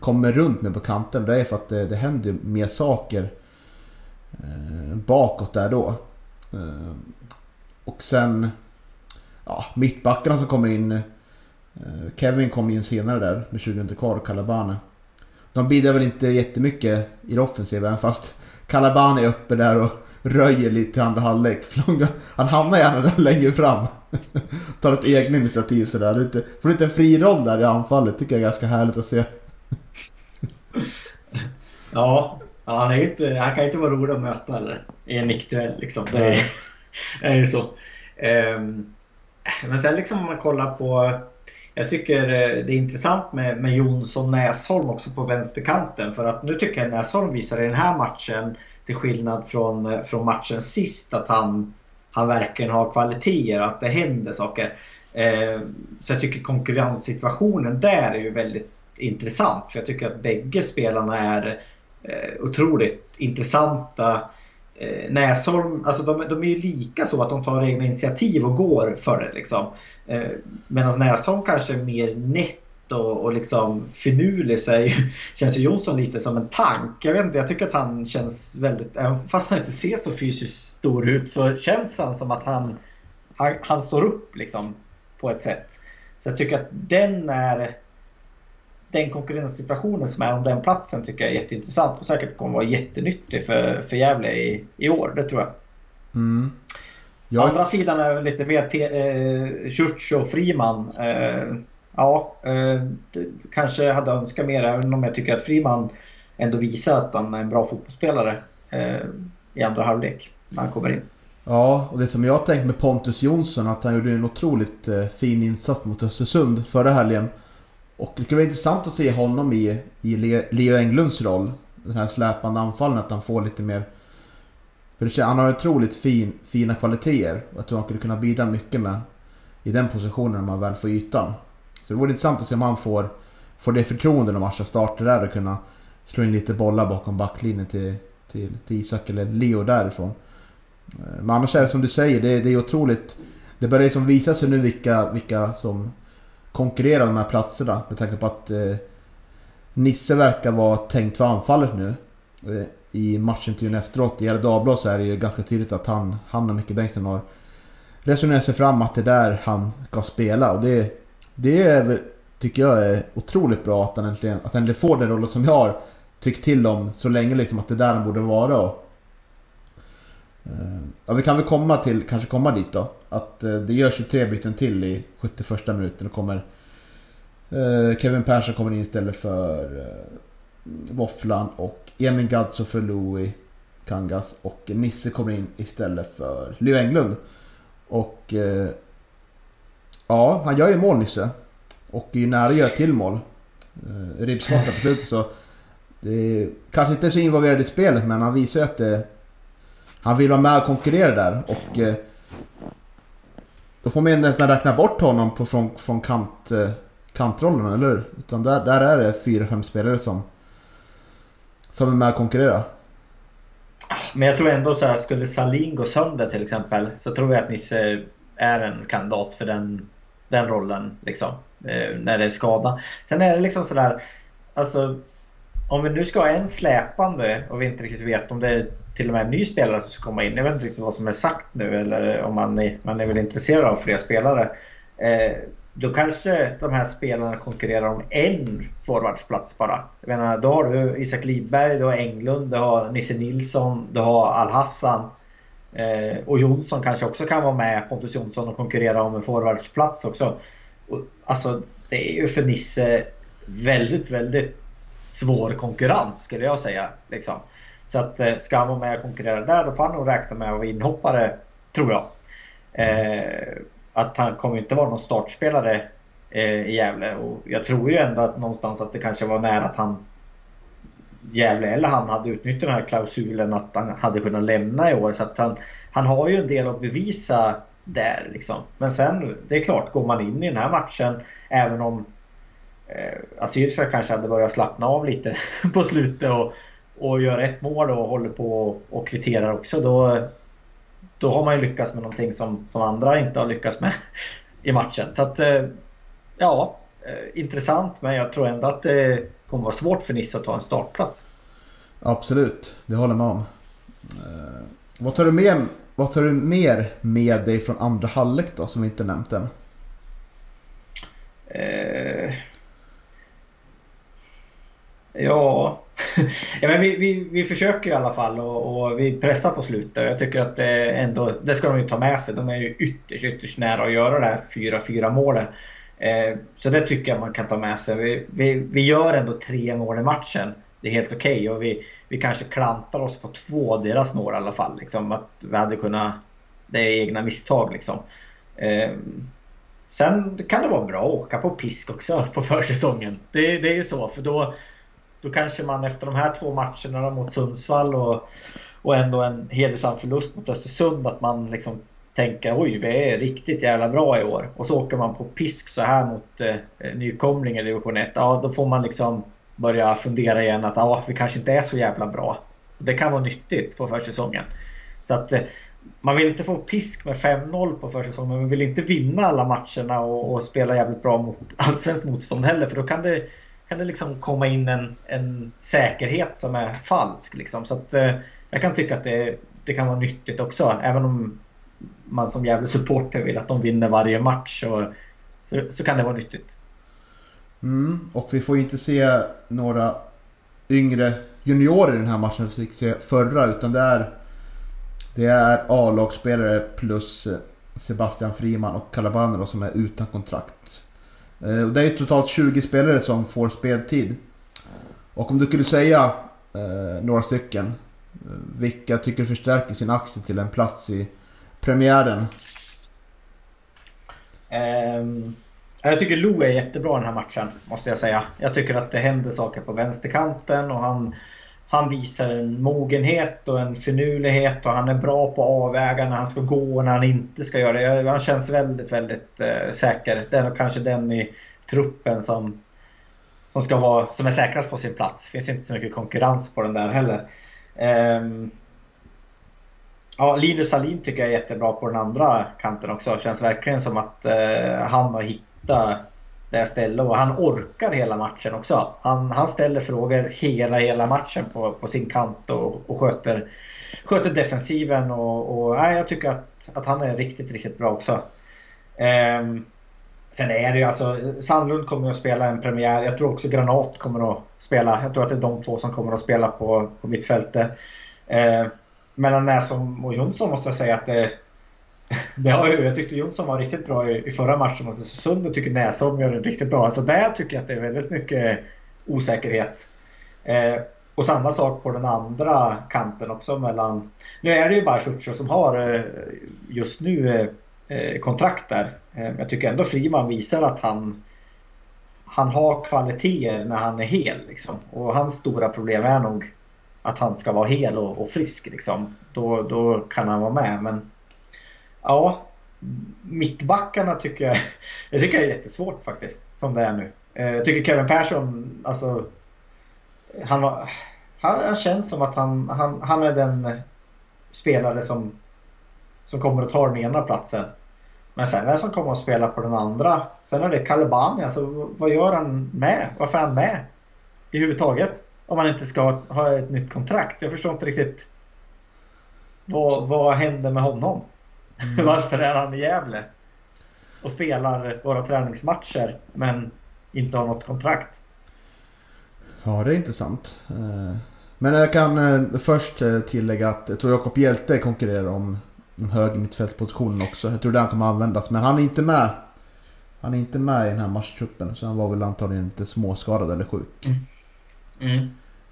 kommer runt med på kanten. Det är för att det, det händer mer saker eh, bakåt där då. Eh, och sen ja, mittbackarna som kommer in. Eh, Kevin kom in senare där med 20 minuter kvar och Calabane. De bidrar väl inte jättemycket i det offensiva även fast Calabane är uppe där och röjer lite i andra halvlek. Han hamnar gärna där längre fram. Tar ett eget initiativ sådär. Lite, får lite en fri roll där i anfallet. Tycker jag är ganska härligt att se. Ja, han, är inte, han kan inte vara rolig att möta eller, i en nickduell liksom. Det är ju så. Um, men sen liksom om man kollar på jag tycker eh, det är intressant med, med Jonsson Näsholm också på vänsterkanten. För att nu tycker jag Näsholm visar i den här matchen, till skillnad från, eh, från matchen sist, att han, han verkligen har kvaliteter och att det händer saker. Eh, så jag tycker konkurrenssituationen där är ju väldigt intressant. För jag tycker att bägge spelarna är eh, otroligt intressanta eh, Näsholm, alltså de, de, är ju lika så att de tar egna initiativ och går för det. Liksom. Eh, Medan Näsholm kanske är mer nätt och, och liksom finurlig så ju, <laughs> känns ju Jonsson lite som en tank. Jag vet inte, jag tycker att han känns väldigt, även fast han inte ser så fysiskt stor ut så känns han som att han, han, han står upp liksom på ett sätt. Så jag tycker att den är den konkurrenssituationen som är om den platsen tycker jag är jätteintressant och säkert kommer vara jättenyttig för, för Gävle i, i år. Det tror jag. Mm. Jag... Andra sidan är lite mer eh, Schurz och Friman. Eh, ja, eh, kanske hade önskat mer även om jag tycker att Friman ändå visar att han är en bra fotbollsspelare eh, i andra halvlek när han kommer in. Ja, och det som jag tänkt med Pontus Jonsson att han gjorde en otroligt eh, fin insats mot Östersund förra helgen. Och det kunde vara intressant att se honom i, i Leo Englunds roll. Den här släpande anfallen, att han får lite mer... För han har otroligt fin, fina kvaliteter. Och jag tror han skulle kunna bidra mycket med i den positionen när man väl får ytan. Så det vore intressant att se om han får, får det förtroende när matchen startar där och kunna slå in lite bollar bakom backlinjen till, till, till Isak eller Leo därifrån. Eh, men annars är det som du säger, det, det är otroligt... Det börjar liksom visa sig nu vilka, vilka som konkurrerar om de här platserna. Med tanke på att eh, Nisse verkar vara tänkt för anfallet nu. Eh, I matchintervjun efteråt i Gefle Dagblad så är det ju ganska tydligt att han, han och Micke Bengtsson har resonerat sig fram att det är där han ska spela. Och det, det är, tycker jag är otroligt bra att han äntligen, att han äntligen får den rollen som jag har tyckt till om så länge liksom att det är där han borde vara. Och, eh, ja, vi kan väl komma till, kanske komma dit då. Att eh, det görs ju tre byten till i 71 minuten och kommer eh, Kevin Persson kommer in istället för eh, Våfflan och Emin Gadzo för Louis Kangas och Nisse kommer in istället för Leo Englund. Och eh, ja, han gör ju mål Nisse. Och är ju nära att göra till mål. Eh, Ribbskottet på slutet så det är, kanske inte så involverad i spelet men han visar ju att det, han vill vara med och konkurrera där. Och eh, då får man ju nästan räkna bort honom på, från, från kant, eh, kantrollen, eller hur? Utan där, där är det fyra, fem spelare som, som är med och konkurrerar. Men jag tror ändå så här, skulle Salin gå sönder till exempel så tror jag att Nisse är en kandidat för den, den rollen. Liksom, eh, när det är skada. Sen är det liksom sådär, alltså om vi nu ska ha en släpande och vi inte riktigt vet om det är till och med en ny spelare som ska komma in. Jag vet inte riktigt vad som är sagt nu eller om man är, man är väl intresserad av fler spelare. Eh, då kanske de här spelarna konkurrerar om en forwardsplats bara. Jag menar, då har du Isak Lidberg, du har Englund, du har Nisse Nilsson, du har Al-Hassan. Eh, och Jonsson kanske också kan vara med, Pontus Jonsson, och konkurrera om en forwardsplats också. Och, alltså, det är ju för Nisse väldigt, väldigt svår konkurrens skulle jag säga. Liksom. Så att eh, ska han vara med och konkurrera där då får han nog räkna med att vara inhoppare, tror jag. Eh, att han kommer inte vara någon startspelare eh, i Gävle. Och jag tror ju ändå att någonstans att det kanske var nära att han Gävle eller han hade utnyttjat den här klausulen att han hade kunnat lämna i år. Så att han, han har ju en del att bevisa där liksom. Men sen, det är klart, går man in i den här matchen även om eh, Assyriska kanske hade börjat slappna av lite <laughs> på slutet och, och gör ett mål och håller på och kvitterar också. Då, då har man ju lyckats med någonting som, som andra inte har lyckats med <laughs> i matchen. Så att eh, ja, eh, intressant men jag tror ändå att det kommer vara svårt för Nisse att ta en startplats. Absolut, det håller med om. Eh, vad, tar du med, vad tar du mer med dig från andra halvlek då som vi inte nämnt än? Eh, ja, <laughs> ja men vi, vi, vi försöker i alla fall och, och, vi pressar på slutet. Jag tycker att det ändå, det ska de ju ta med sig. De är ju ytterst, ytterst nära att göra det här 4-4 målet. Eh, så det tycker jag man kan ta med sig. Vi, vi, vi gör ändå tre mål i matchen. Det är helt okej okay. och vi, vi kanske klantar oss på två av deras mål i alla fall. Liksom, att vi hade kunnat... Det är egna misstag liksom. Eh, sen kan det vara bra att åka på pisk också på försäsongen. Det, det är ju så för då då kanske man efter de här två matcherna mot Sundsvall och, och ändå en hedersam förlust mot Östersund att man liksom tänka oj vi är riktigt jävla bra i år. Och så åker man på pisk så här mot eh, nykomling i division 1. Ja då får man liksom börja fundera igen att ja, vi kanske inte är så jävla bra. Det kan vara nyttigt på försäsongen. Så att eh, man vill inte få pisk med 5-0 på försäsongen men man vill inte vinna alla matcherna och, och spela jävligt bra mot <laughs> allsvenskt motstånd heller för då kan det kan det liksom komma in en, en säkerhet som är falsk. Liksom. Så att, eh, jag kan tycka att det, det kan vara nyttigt också. Även om man som jävla supporter vill att de vinner varje match så, så, så kan det vara nyttigt. Mm, och vi får inte se några yngre juniorer i den här matchen som vi fick se förra utan det är det är A-lagsspelare plus eh, Sebastian Friman och Calabano som är utan kontrakt. Eh, det är totalt 20 spelare som får speltid. Och om du kunde säga eh, några stycken. Eh, vilka tycker du förstärker sin aktie till en plats i premiären? Um, jag tycker Lou är jättebra den här matchen, måste jag säga. Jag tycker att det händer saker på vänsterkanten och han han visar en mogenhet och en finurlighet och han är bra på att avväga när han ska gå och när han inte ska göra det. Han känns väldigt, väldigt uh, säker. Det är kanske den i truppen som, som, ska vara, som är säkrast på sin plats. Det finns inte så mycket konkurrens på den där heller. Um, ja, Linus Salin tycker jag är jättebra på den andra kanten också. Det Känns verkligen som att eh, han har hittat det stället och han orkar hela matchen också. Han, han ställer frågor hela, hela matchen på, på sin kant och, och sköter, sköter defensiven och, och nej, jag tycker att, att han är riktigt, riktigt bra också. Ehm, Sen är det ju alltså, Sandlund kommer att spela en premiär. Jag tror också Granat kommer att spela. Jag tror att det är de två som kommer att spela på, på mittfältet. Eh, mellan Näsholm och Jonsson måste jag säga att det, eh, <laughs> det har ju, jag tyckte Jonsson var riktigt bra i, i förra matchen mot Östersund och tycker Näsholm gör det riktigt bra. Alltså där tycker jag att det är väldigt mycket osäkerhet. Eh, och samma sak på den andra kanten också mellan... Nu är det ju bara Ciuccio som har eh, just nu eh, eh kontrakt där. Jag tycker ändå Friman visar att han, han har kvaliteter när han är hel. Liksom. Och hans stora problem är nog att han ska vara hel och, och frisk. Liksom. Då, då kan han vara med. Men ja, mittbackarna tycker jag, <laughs> jag tycker jag är jättesvårt faktiskt. Som det är nu. Eh, jag tycker Kevin Persson, alltså han, han, han känns som att han, han, han är den spelare som, som kommer att ta den ena platsen. Men sen vem som kommer att spela på den andra. Sen är det Calabani. Alltså, vad gör han med? Varför är han med? I huvud taget. Om han inte ska ha ett nytt kontrakt. Jag förstår inte riktigt. Vad, vad händer med honom? Mm. <laughs> Varför är han i Gävle? Och spelar våra träningsmatcher men inte har något kontrakt. Ja, det är intressant. Eh, men jag kan eh, först eh, tillägga att jag tror Jakob Hjälte konkurrerar om den höger mittfältspositionen också. Jag tror det han kommer användas. Men han är inte med. Han är inte med i den här matchtruppen. Så han var väl antagligen lite småskadad eller sjuk. Mm. Mm.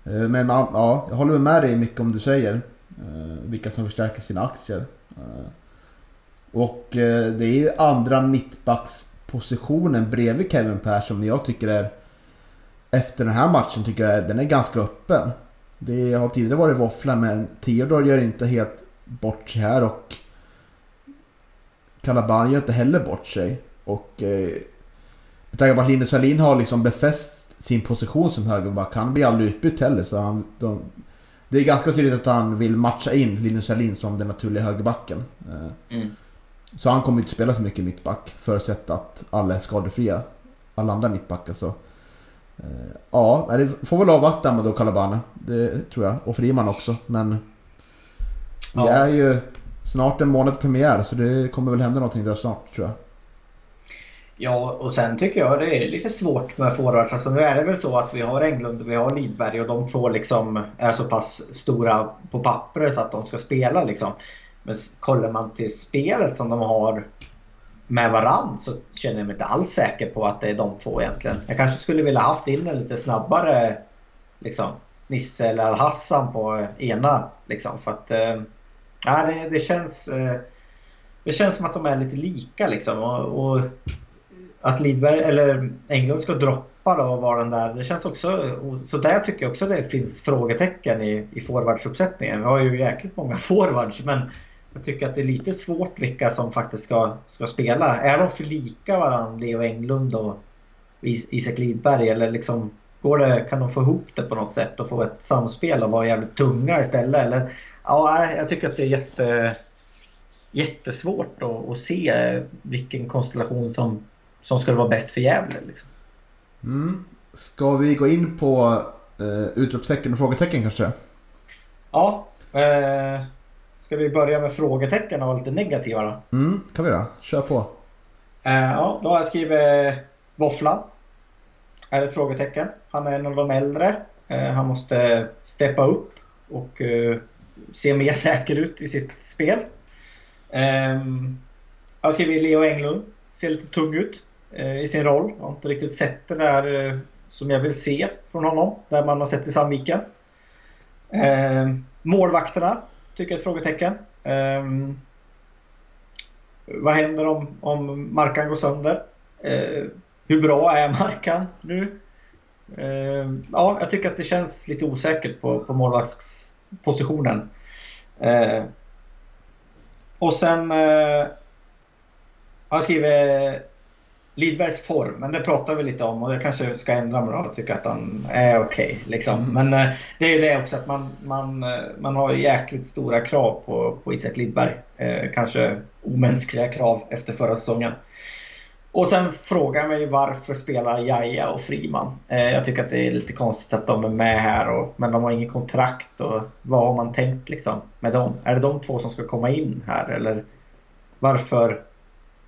Eh, men ja, jag håller med dig mycket om du säger. Eh, vilka som förstärker sina aktier. Eh, och det är ju andra mittbackspositionen bredvid Kevin Persson jag tycker är efter den här matchen tycker jag den är ganska öppen. Det har tidigare varit våffla men Theodor gör inte helt bort sig här och Kalaban gör inte heller bort sig. Och eh, med tanke på att Linus Alin har liksom befäst sin position som högerback. Han blir aldrig utbytt heller. Så han, de, det är ganska tydligt att han vill matcha in Linus Alin som den naturliga högerbacken. Eh, mm. Så han kommer inte spela så mycket mittback förutsatt att alla är skadefria. Alla andra mittbackar så. Eh, ja, det får väl avvakta med då Calabane. Det tror jag. Och Friman också. Men det ja. är ju snart en månad premiär så det kommer väl hända någonting där snart tror jag. Ja, och sen tycker jag det är lite svårt med forwards. Alltså nu är det väl så att vi har Englund och vi har Lidberg och de två liksom är så pass stora på pappret så att de ska spela liksom. Men kollar man till spelet som de har med varann så känner jag mig inte alls säker på att det är de två egentligen. Jag kanske skulle vilja haft in en lite snabbare liksom, Nisse eller Hassan på eh, ena. Liksom, för att äh, det, det, känns, eh, det känns som att de är lite lika liksom. Och, och att Lidberg eller Englund ska droppa då och vara den där. Det känns också, så där tycker jag också det finns frågetecken i, i forwardsuppsättningen. Vi har ju jäkligt många <laughs> forwards men jag tycker att det är lite svårt vilka som faktiskt ska, ska spela. Är de för lika varandra, Leo Englund och Isak Lidberg? Eller liksom, går det, kan de få ihop det på något sätt och få ett samspel och vara jävligt tunga istället? Eller, ja, jag tycker att det är jätte, jättesvårt att, att se vilken konstellation som, som skulle vara bäst för Gävle. Liksom. Mm. Ska vi gå in på eh, utropstecken och frågetecken kanske? Ja. Eh, Ska vi börja med frågetecken och lite negativa då? Mm, kan vi då. Kör på. Uh, ja, då har jag skrivit Våffla. Är ett frågetecken. Han är en av de äldre. Uh, han måste steppa upp och uh, se mer säker ut i sitt spel. Um, jag har skrivit Leo Englund. Ser lite tung ut Eh, i sin roll. Jag har inte riktigt sett det där eh, som jag vill se från honom. Där man har sett i Sandviken. Eh, målvakterna tycker jag är ett frågetecken. Eh, vad händer om, om Markan går sönder? Eh, hur bra är Markan nu? Eh, ja, jag tycker att det känns lite osäkert på, på målvaktspositionen. Och sen Eh, har jag skrivit Lidbergs form, men det pratar vi lite om och det kanske ska ändra mig då och tycka att han är okej. Okay, liksom. mm. Men eh, det är ju det också att man, man, eh, man har jäkligt stora krav på, på Isak Lidberg. Eh, kanske omänskliga krav efter förra säsongen. Och sen frågar jag mig varför spelar Jaja och Friman? Eh, jag tycker att det är lite konstigt att de är med här och, men de har inget kontrakt och vad har man tänkt liksom med dem? Är det de två som ska komma in här eller varför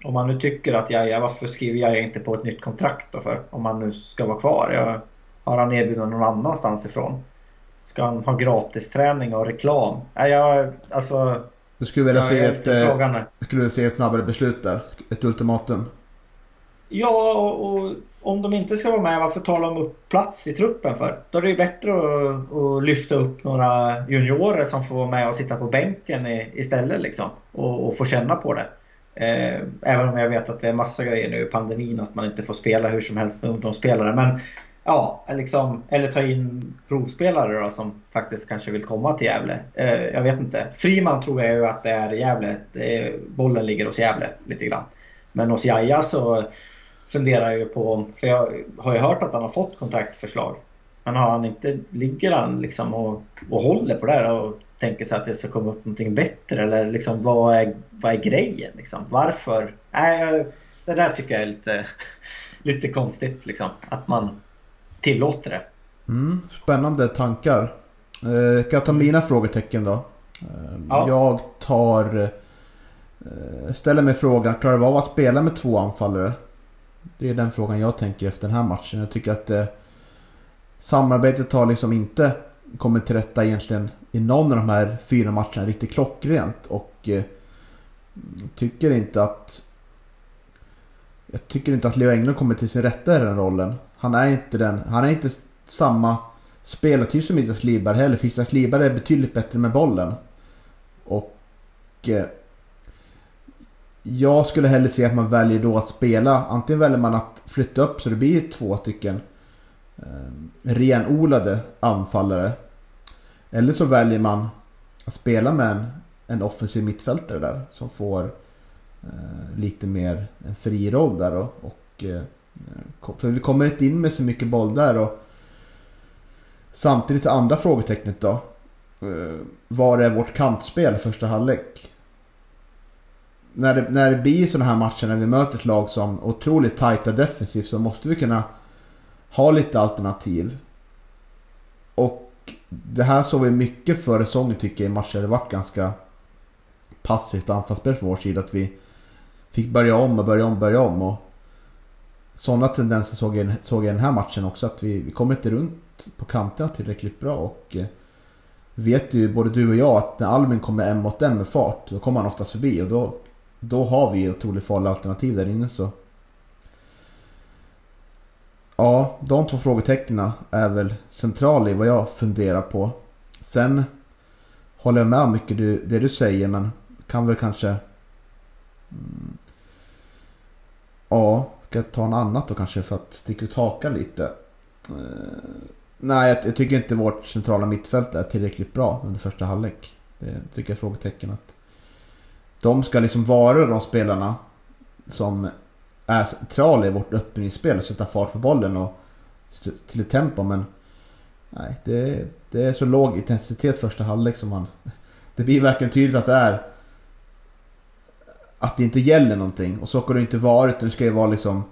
om man nu tycker att Jaja, varför skriver Jaja inte på ett nytt kontrakt då för? Om han nu ska vara kvar. Jag, har han erbjudande någon annanstans ifrån? Ska han ha gratis träning och reklam? Nej, jag, alltså... Du skulle vilja se ett, eh, skulle vilja se ett snabbare beslut där? Ett ultimatum? Ja, och, och om de inte ska vara med, varför talar de upp plats i truppen för? Då är det ju bättre att, att lyfta upp några juniorer som får vara med och sitta på bänken i, istället liksom. Och, och få känna på det. Eh, även om jag vet att det är massa grejer nu i pandemin att man inte får spela hur som helst med ungdomsspelare. Men ja, liksom, eller ta in provspelare då, som faktiskt kanske vill komma till Gävle. Eh, jag vet inte. Friman tror jag ju att det är Gävle. Det är, bollen ligger hos Gävle lite grann. Men hos Jaja så funderar jag ju på, för jag har ju hört att han har fått kontraktförslag. Men har han inte, ligger han liksom och, och håller på det här och tänker sig att det ska komma upp någonting bättre? Eller liksom vad är, vad är grejen liksom? Varför? Jag- det där tycker jag är lite, <laughs> lite konstigt liksom. Att man tillåter det. Mm, spännande tankar. Eh, kan jag ta mina frågetecken då? Eh, Ja. Jag tar... Eh, ställer mig frågan, klarar vi av att spela med två anfallare? Det är den frågan jag tänker efter den här matchen. Jag tycker att eh, samarbetet har liksom inte kommit till rätta egentligen i någon av de här fyra matcherna riktigt klockrent. Och eh, tycker inte att... Jag tycker inte att Leo Englund kommer till sin rätta i den rollen. Han är inte den... Han är inte samma spelartyp som Isak Liberg heller. För Isak Liberg är betydligt bättre med bollen. Och... Eh, jag skulle hellre se att man väljer då att spela. Antingen väljer man att flytta upp så det blir två stycken Eh, renodlade anfallare. Eller så väljer man att spela med en, en offensiv mittfältare där. Som får eh, lite mer en fri roll där och, Och, eh, för vi kommer inte in med så mycket boll där. Och samtidigt det andra frågetecknet då. Eh, var är vårt kantspel i första halvlek? När det, när det blir sådana här matcher när vi möter ett lag som otroligt tajta defensivt så måste vi kunna ha lite alternativ. Och det här såg vi mycket förra säsongen tycker jag i matcher det varit ganska passivt anfallsspel från vår sida. Att vi fick börja om och börja om och börja om. Och sådana tendenser såg jag, såg jag i den här matchen också. Att vi, vi kommer inte runt på kanterna tillräckligt bra. Och eh, vet ju både du och jag att när Albin kommer en mot en med fart. Då kommer han oftast förbi. Och då, då har vi otroligt farliga alternativ där inne så. Ja, de två frågetecknen är väl centrala i vad jag funderar på. Sen håller jag med om mycket du, det du säger men kan väl kanske... Mm, ja, ska jag ta något annat då kanske för att sticka ut hakan lite? Eh, nej, jag, jag tycker inte vårt centrala mittfält är tillräckligt bra under första halvlek. Det tycker jag är frågetecken att... De ska liksom vara de spelarna som är central i vårt öppningsspel och sätta fart på bollen och till ett tempo men nej, det, det är så låg intensitet första halvlek som man... <laughs> Det blir verkligen tydligt att det är att det inte gäller någonting och så har det inte varit. Det ska ju vara liksom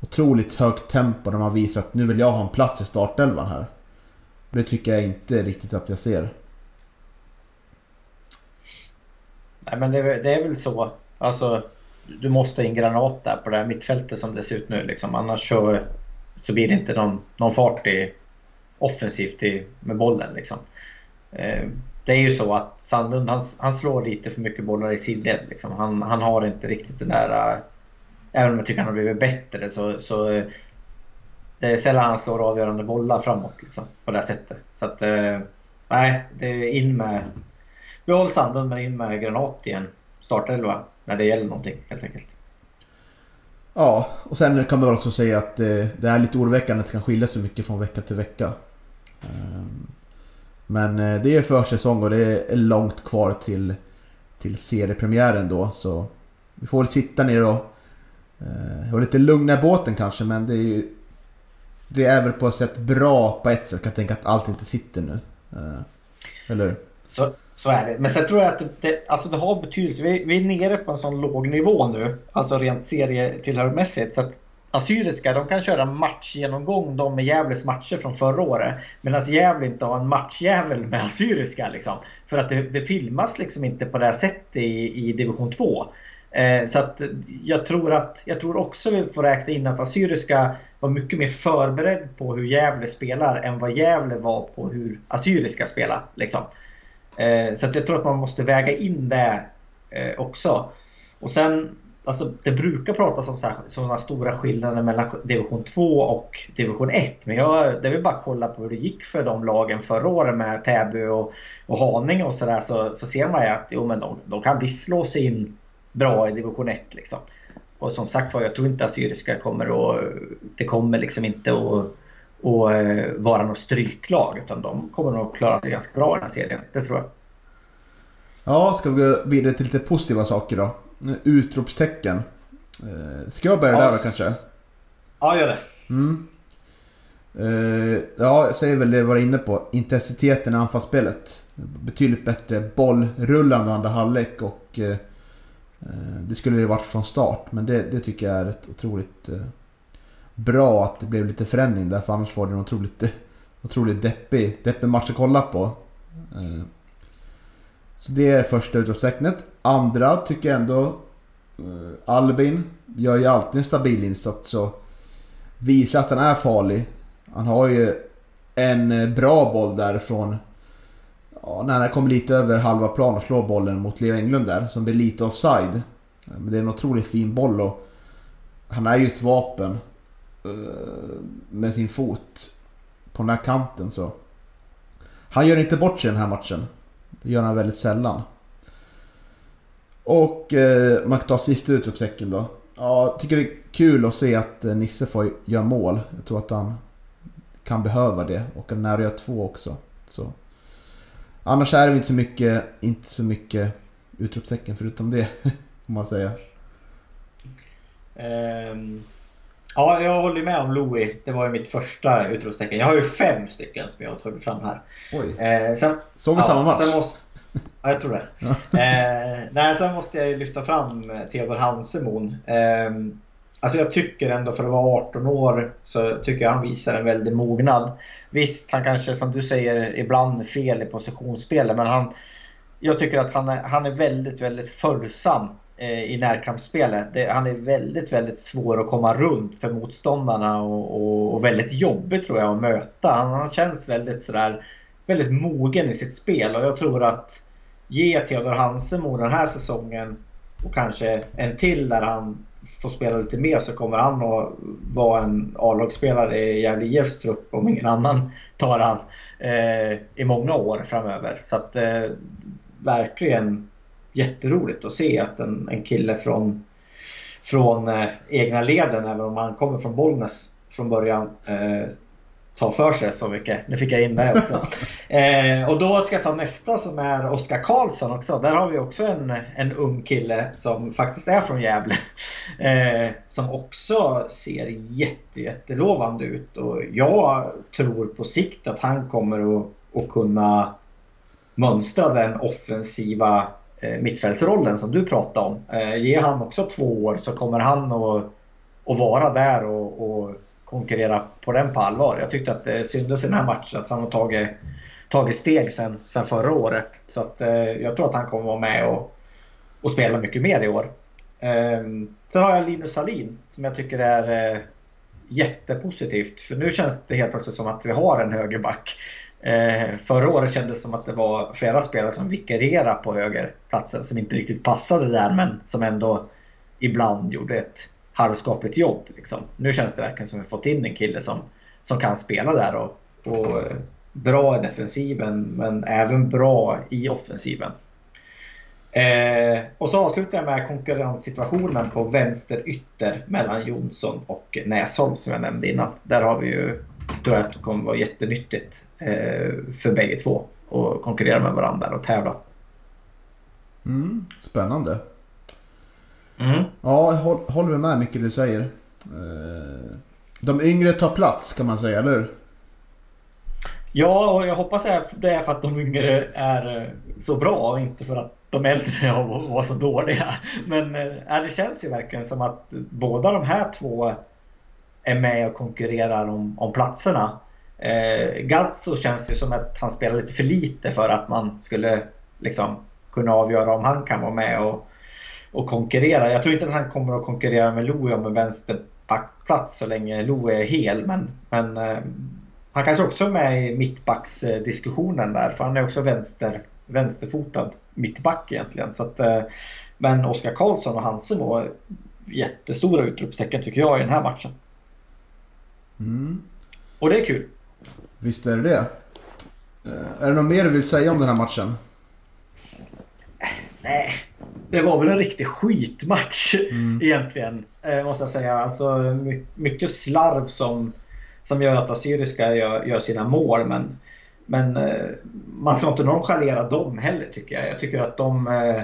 otroligt högt tempo när man visar att nu vill jag ha en plats i startelvan här. Det tycker jag inte riktigt att jag ser. Nej men det, det är väl så. Alltså du måste ha in granat där på det här mittfältet som det ser ut nu liksom. Annars så, så blir det inte någon, någon fart i, offensivt i, med bollen liksom. Eh, det är ju så att Sandlund han, han slår lite för mycket bollar i sidled. Liksom. Han, han har inte riktigt den där... Äh, även om jag tycker han har blivit bättre så, så eh, det är sällan han slår avgörande bollar framåt liksom, på det här sättet. Så att eh, nej, det är in med... Behåll Sandlund men in med Granat igen. startelva när det gäller någonting helt enkelt. Ja, och sen kan man väl också säga att eh, det är lite oroväckande att det kan skilja så mycket från vecka till vecka. Ehm, Men eh, det är försäsong och det är långt kvar till, till seriepremiären då så vi får väl sitta ner och eh, vara lite lugna i båten kanske men det är ju Det är väl på ett sätt bra på ett sätt kan jag tänka att allt inte sitter nu. Eh, Eller hur? Så, så är det. Men sen tror jag att det, det, alltså det har betydelse. Vi, vi är nere på en sån låg nivå nu, alltså rent serietillhörigmässigt. Så att Assyriska de kan köra matchgenomgång de med Gävles matcher från förra året. Medan Gävle inte har en matchjävel med Assyriska. Liksom. För att det, det filmas liksom inte på det här sättet i, i division 2. Eh, så att jag tror, att, jag tror också vi får räkna in att Assyriska var mycket mer förberedd på hur Gävle spelar än vad Gävle var på hur Assyriska spelar. Liksom. Eh, så att jag tror att man måste väga in det eh, också. Och sen, alltså, det brukar pratas om sådana stora skillnader mellan division 2 och division 1. Men jag, det vill bara kolla på hur det gick för de lagen förra året med Täby och, och Haninge och sådär. Så, så ser man ju att jo, men de, de kan visst slå sig in bra i division 1. Liksom. Och som sagt var, jag tror inte Assyriska kommer att... Det kommer liksom inte att, att eh, vara något stryklag. Utan de kommer nog klara sig ganska bra i den här serien. Det tror jag. Ja, ska vi gå vidare till lite positiva saker då? Utropstecken. Eh, ska jag börja ja, där då kanske? Ja, gör det. Mm. Uh, ja, jag säger väl det jag var inne på. Intensiteten i anfallsspelet. Betydligt bättre bollrullande andra halvlek och det skulle det varit från start. Men det, det tycker jag är ett otroligt bra att det blev lite förändring där. För annars var det en otroligt, otroligt deppig, deppig match att kolla på. Eh, så det är första utropstecknet. Andra tycker jag ändå eh, Albin gör ju alltid en stabil insats och visar att han är farlig. Han har ju en eh, bra boll därifrån. Ja, när han kommer lite över halva plan och slår bollen mot Leo Englund där som blir lite offside. Men det är en otroligt fin boll och han är ju ett vapen Eh, med sin fot på den här kanten så. Han gör inte bort sig den här matchen. Det gör han väldigt sällan. Och eh, man kan ta sista utropstecken då. Ja, jag tycker det är kul att se att eh, Nisse får göra mål. Jag tror att han kan behöva det. Och han nära gör två också. Så. Annars är det inte så mycket, inte så mycket utropstecken förutom det. <laughs> Får man säga. Um, ja, jag håller med om Louis. Det var ju mitt första utropstecken. Jag har ju fem stycken som jag har tagit fram här. Oj. Eh, sen, Såg vi ja, samma match? Måste, ja, jag tror det. <laughs> Eh, nej, sen måste jag lyfta fram eh, Theodor Hansemon. Eh, alltså jag tycker ändå för att vara 18 år så tycker jag han visar en väldig mognad. Visst, han kanske som du säger ibland fel i positionsspelet men han jag tycker att han är, han är väldigt, väldigt följsam Eh, i närkampsspelet. Det, han är väldigt, väldigt svår att komma runt för motståndarna och, och, och väldigt jobbig tror jag att möta. Han, han, känns väldigt sådär väldigt mogen i sitt spel och jag tror att ge Theodor Hansemo den här säsongen och kanske en till där han får spela lite mer så kommer han att vara en A-lagsspelare i Gävle IFs trupp om ingen annan tar han eh, i många år framöver. Så att eh, verkligen jätteroligt att se att en, en kille från, från eh, egna leden, även om han kommer från Bollnäs från början, eh, tar för sig så mycket. Nu fick jag in det också. <laughs> eh, och då ska jag ta nästa som är Oskar Karlsson också. Där har vi också en, en ung kille som faktiskt är från Gävle. <laughs> Eh, som också ser jätte, jättelovande ut. Och jag tror på sikt att han kommer att, att kunna mönstra den offensiva Eh, mittfältsrollen som du pratade om. Eh, Ge han också två år så kommer han att, att vara där och, och konkurrera på den på allvar. Jag tyckte att det syntes i den här matchen att han har tagit, tagit steg sen, sen förra året. Så att, eh, jag tror att han kommer vara med och, och spela mycket mer i år. Ehm, sen har jag Linus Salin som jag tycker är jättepositivt. För nu känns det helt plötsligt som att vi har en högerback. Eh, förra året kändes det som att det var flera spelare som vikarierade på högerplatsen som inte riktigt passade där men som ändå ibland gjorde ett halvskapligt jobb. Liksom. Nu känns det verkligen som att vi fått in en kille som, som kan spela där och, och eh, bra i defensiven men även bra i offensiven. Eh, och så avslutar jag med konkurrenssituationen på vänster ytter mellan Jonsson och Näsholm som jag nämnde innan. Där har vi ju, tror jag att det kommer vara jättenyttigt eh, för bägge två att konkurrera med varandra och tävla. Mm, spännande. Mm. Ja, håller med mycket du säger. Eh, de yngre tar plats kan man säga, eller hur? Ja, och jag hoppas att det är för att de yngre är eh, så bra och inte för att de äldre <laughs> var så dåliga. Men det känns ju verkligen som att båda de här två är med och konkurrerar om, om platserna. Eh, Gazzo känns ju som att han spelar lite för lite för att man skulle liksom kunna avgöra om han kan vara med och och konkurrera. Jag tror inte att han kommer att konkurrera med Louie om en vänsterbackplats så länge Louie är hel. Men, men eh, han kanske också är med i mittbacksdiskussionen där för han är också vänster, vänsterfotad mittback egentligen. Så att, eh, men Oskar Karlsson och Hansen var jättestora utropstecken tycker jag i den här matchen. Mm. Och det är kul. Visst är det det. Eh, Är det något mer du vill säga om den här matchen? Nej, det var väl en riktig skitmatch Mm. egentligen. Eh, måste jag säga. Alltså, my- mycket slarv som, som gör att Assyriska gör, gör sina mål. Men, men eh, man ska inte nonchalera dem heller tycker jag. Jag tycker att de, eh,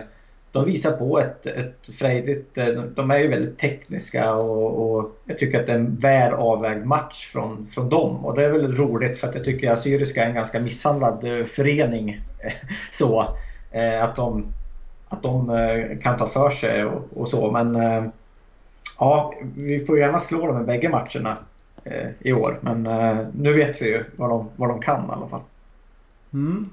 de visar på ett, ett frejdigt... Eh, de- är ju väldigt tekniska och, och jag tycker att det är en väl avvägd match från, från dem. Och det är väl roligt för att jag tycker att Assyriska är en ganska misshandlad eh, förening. <laughs> så eh, att de att de kan ta för sig och, och så. Men ja, vi får gärna slå dem i bägge matcherna i år. Men nu vet vi ju vad de, vad de kan i alla fall. Mm.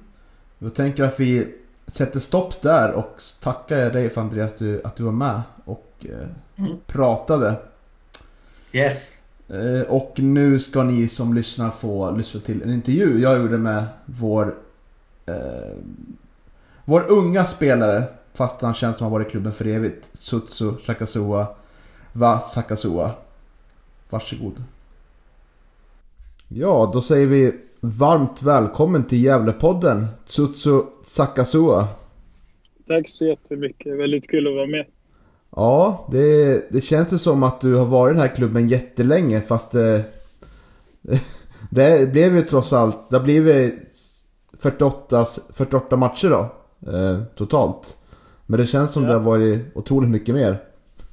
Då tänker att vi sätter stopp där och tackar dig för Andreas att du, att du var med och eh, Mm. pratade. Yes. Eh, och nu ska ni som lyssnar få lyssna till en intervju jag gjorde med vår eh, Vår unga spelare Fast han känns som han varit i klubben för evigt Sutsu Shakasua Va Sakasua Varsågod Ja, då säger vi varmt välkommen till Gävlepodden Tsutsu Sakasua Tack så jättemycket. Väldigt kul att vara med. Ja, det, det känns ju som att du har varit i den här klubben jättelänge fast <laughs> det, det blev ju trots allt, det blivit 48, 48 matcher då eh, totalt. Men det känns som Ja. det har varit otroligt mycket mer.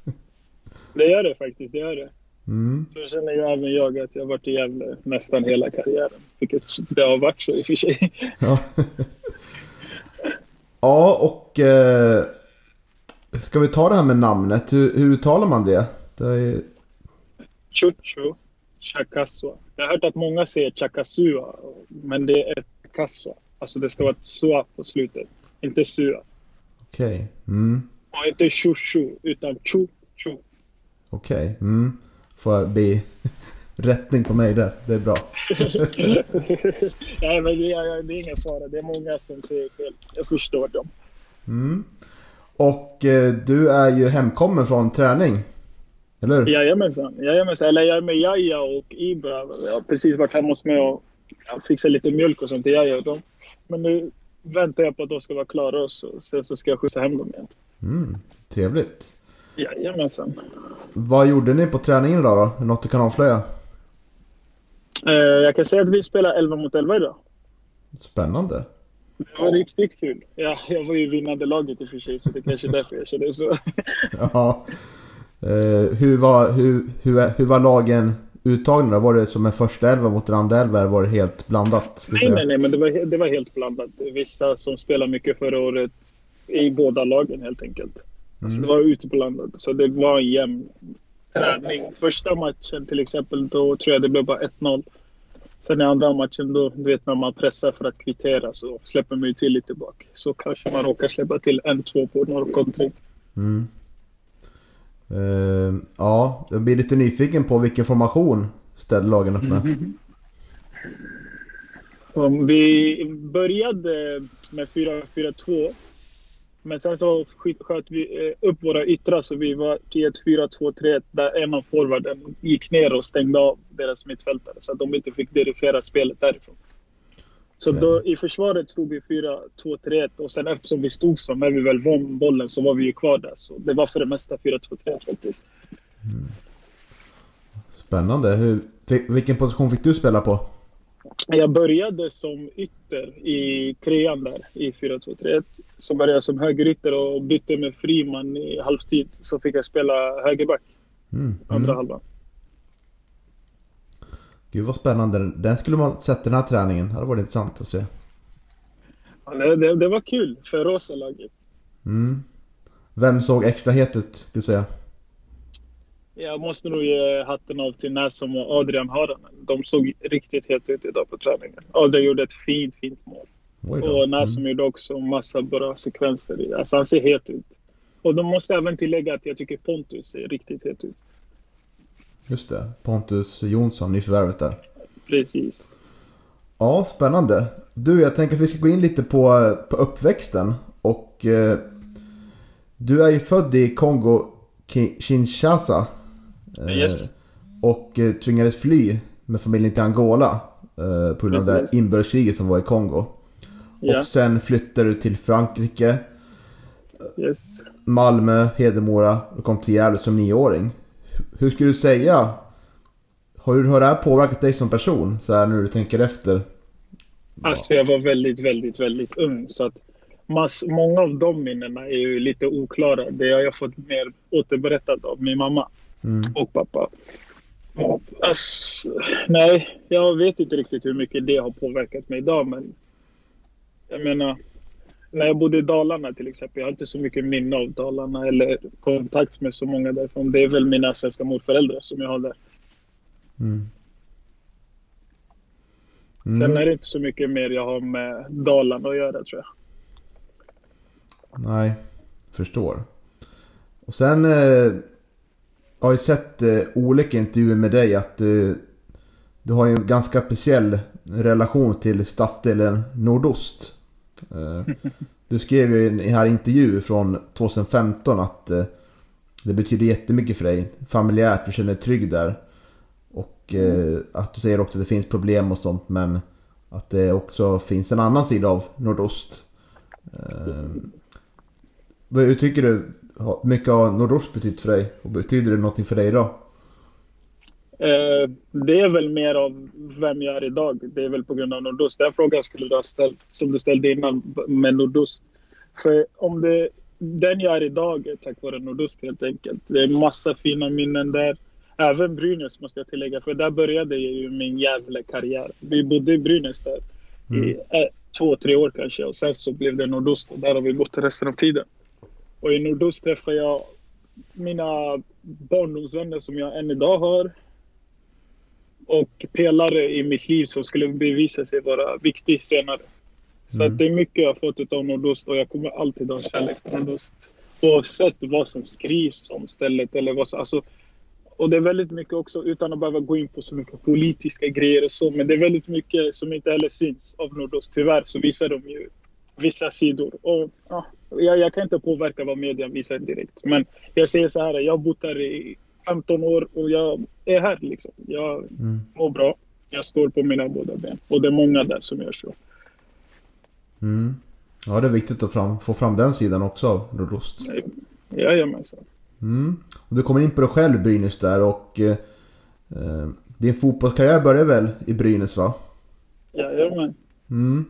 <laughs> Det gör det faktiskt. Det gör det. Mm. Så känner ju även jag att jag har varit i Gävle nästan hela karriären. Vilket det har varit så i och för sig. Ja. ja, och eh, ska vi ta det här med namnet? Hur, hur uttalar man det? det är, Chucho Chakaswa. Jag har hört att många säger Chakasua. Men det är Chakaswa. Alltså det ska vara ett sua på slutet. Inte sua. Okej. Mm. Och inte chushu utan chu chu. Okej. Mm. Får jag be rättning på mig där. Det är bra. <laughs> Nej men det är, det är ingen fara. Det är många som säger fel. Jag förstår dem. Mm. Och eh, du är ju hemkommen från träning. Eller hur? Jajamensan. Jajamensan. Eller jag är med Jaja och Ibra. Jag har precis varit hemma hos mig och fixat lite mjölk och sånt till Jaja och dem. Men nu väntar jag på att de ska vara klara och så, sen så ska jag skjutsa hem dem igen. Mm. Trevligt. Jajamensan. Vad gjorde ni på träningen idag då? Något du kan avslöja? Eh, jag kan säga att vi spelar 11 mot 11 idag. Spännande. Det var riktigt kul. Ja, jag var ju vinnande laget i och för sig så det kanske är därför jag känner så. <laughs> Ja. Eh, hur, var, hur, hur, hur var lagen uttagna då? Var det som en första elva mot en andra elva eller var det helt blandat? Nej, nej, nej, men det var, det var helt blandat. Vissa som spelade mycket förra året i båda lagen helt enkelt. Så det var utblandat. Så det var en jämn träning. Första matchen till exempel, då tror jag det blev bara 1-0. Sen i andra matchen då, du vet när man pressar för att kvittera så släpper man ju till lite bak. Så kanske man råkar släppa till en, två på några kontring. Mm. Eh, ja, jag blir lite nyfiken på vilken formation ställde lagen upp med. Um, Vi började med 4-4-2. Men sen så sköt vi eh, upp våra yttrar så vi var i ett 4-2-3 där en av forwarden gick ner och stängde av deras mittfältare så att de inte fick dirigera spelet därifrån. Så då, i försvaret stod vi 4-2-3 och sen eftersom vi stod så när vi väl vann bollen så var vi ju kvar där. Så det var för det mesta 4-2-3 faktiskt. Spännande. Hur, vil- vilken position fick du spela på? Jag började som ytter i trean där i 4-2-3. Så började jag som högerytter och bytte med Friman i halvtid. Så fick jag spela högerback Mm. andra Mm. halvan. Gud vad spännande. Den skulle man sett den här träningen. Det hade varit intressant att se. Ja, det, det, var kul för Rosa-laget. Mm. Vem såg extra het ut, skulle du säga? Jag måste nog ge hatten av till Näsom och Adrian Haranen. De såg riktigt helt ut idag på träningen. Adrian gjorde ett fint, fint mål. Då. Och Näsom gjorde också massa bra sekvenser. Alltså han ser helt ut. Och de måste även tillägga att jag tycker Pontus ser riktigt het ut. Just det. Pontus Jonsson, nyförvärvet där. Precis. Ja, spännande. Du, jag tänker att vi ska gå in lite på, på uppväxten. Och eh, du är ju född i Kongo Ki- Kinshasa. Eh, Yes. Och eh, tvingades fly med familjen till Angola. Eh, på grund av det inbördeskriget som var i Kongo. Ja, Och sen flyttade du till Frankrike, yes. Malmö, Hedemora och kom till Gävle som nioåring. Hur skulle du säga? Hur har det här påverkat dig som person? Så här när du tänker efter. Alltså jag var väldigt, väldigt, väldigt ung. Så att mass, många av de minnena är ju lite oklara. Det har jag fått mer återberättat av min mamma Mm. och pappa. Och, Alltså, nej, jag vet inte riktigt hur mycket det har påverkat mig idag. Men jag menar, när jag bodde i Dalarna till exempel. Jag har inte så mycket minne av Dalarna eller kontakt med så många därifrån. Det är väl mina svenska morföräldrar som jag har där. Mm. Sen är det inte så mycket mer jag har med Dalarna att göra tror jag. Nej, förstår. Och sen eh, har jag sett eh, olika intervjuer med dig att du, du har ju en ganska speciell relation till stadsdelen Nordost. Eh, <laughs> du skrev ju i en här intervju från 2015 att eh, det betyder jättemycket för dig. Familjärt, du känner dig trygg där. Och eh, att du säger också att det finns problem och sånt men att det också finns en annan sida av Nordost. Eh, vad- hur tycker du mycket har Nordost betytt för dig? Och betyder det någonting för dig idag? Eh, det är väl mer av vem jag är idag. Det är väl på grund av Nordost. Den frågan skulle du ha ställt, som du ställde innan, med Nordost. För om det, den jag är idag är tack vare Nordost helt enkelt. Det är massa fina minnen där. Även Brynäs måste jag tillägga, för där började ju min jävla karriär. Vi bodde i Brynäs där i eh, två, tre år kanske. Och sen så blev det Nordost och där har vi bott resten av tiden. Och i Nordost träffade jag mina barndomsvänner som jag än idag har och pelare i mitt liv som skulle bevisa sig vara viktig senare. Så att det är mycket jag har fått av Nordost och jag kommer alltid ha kärlek till Nordost. Oavsett vad som skrivs om stället eller vad som... Alltså, och det är väldigt mycket också, utan att behöva gå in på så mycket politiska grejer och så, men det är väldigt mycket som inte heller syns av Nordost. Tyvärr så visar de ju vissa sidor. Och, ja, jag, jag kan inte påverka vad media visar direkt. Men jag säger så här, jag har bott här i 15 år och jag är här liksom. Jag mår bra. Jag står på mina båda ben. Och det är många där som gör så. Mm. Ja, det är viktigt att fram, få fram den sidan också av Nordost. Jajamensan. Mm. Och du kommer in på dig själv Brynäs där och eh, eh, din fotbollskarriär började väl i Brynäs va? Jajamän. Mm.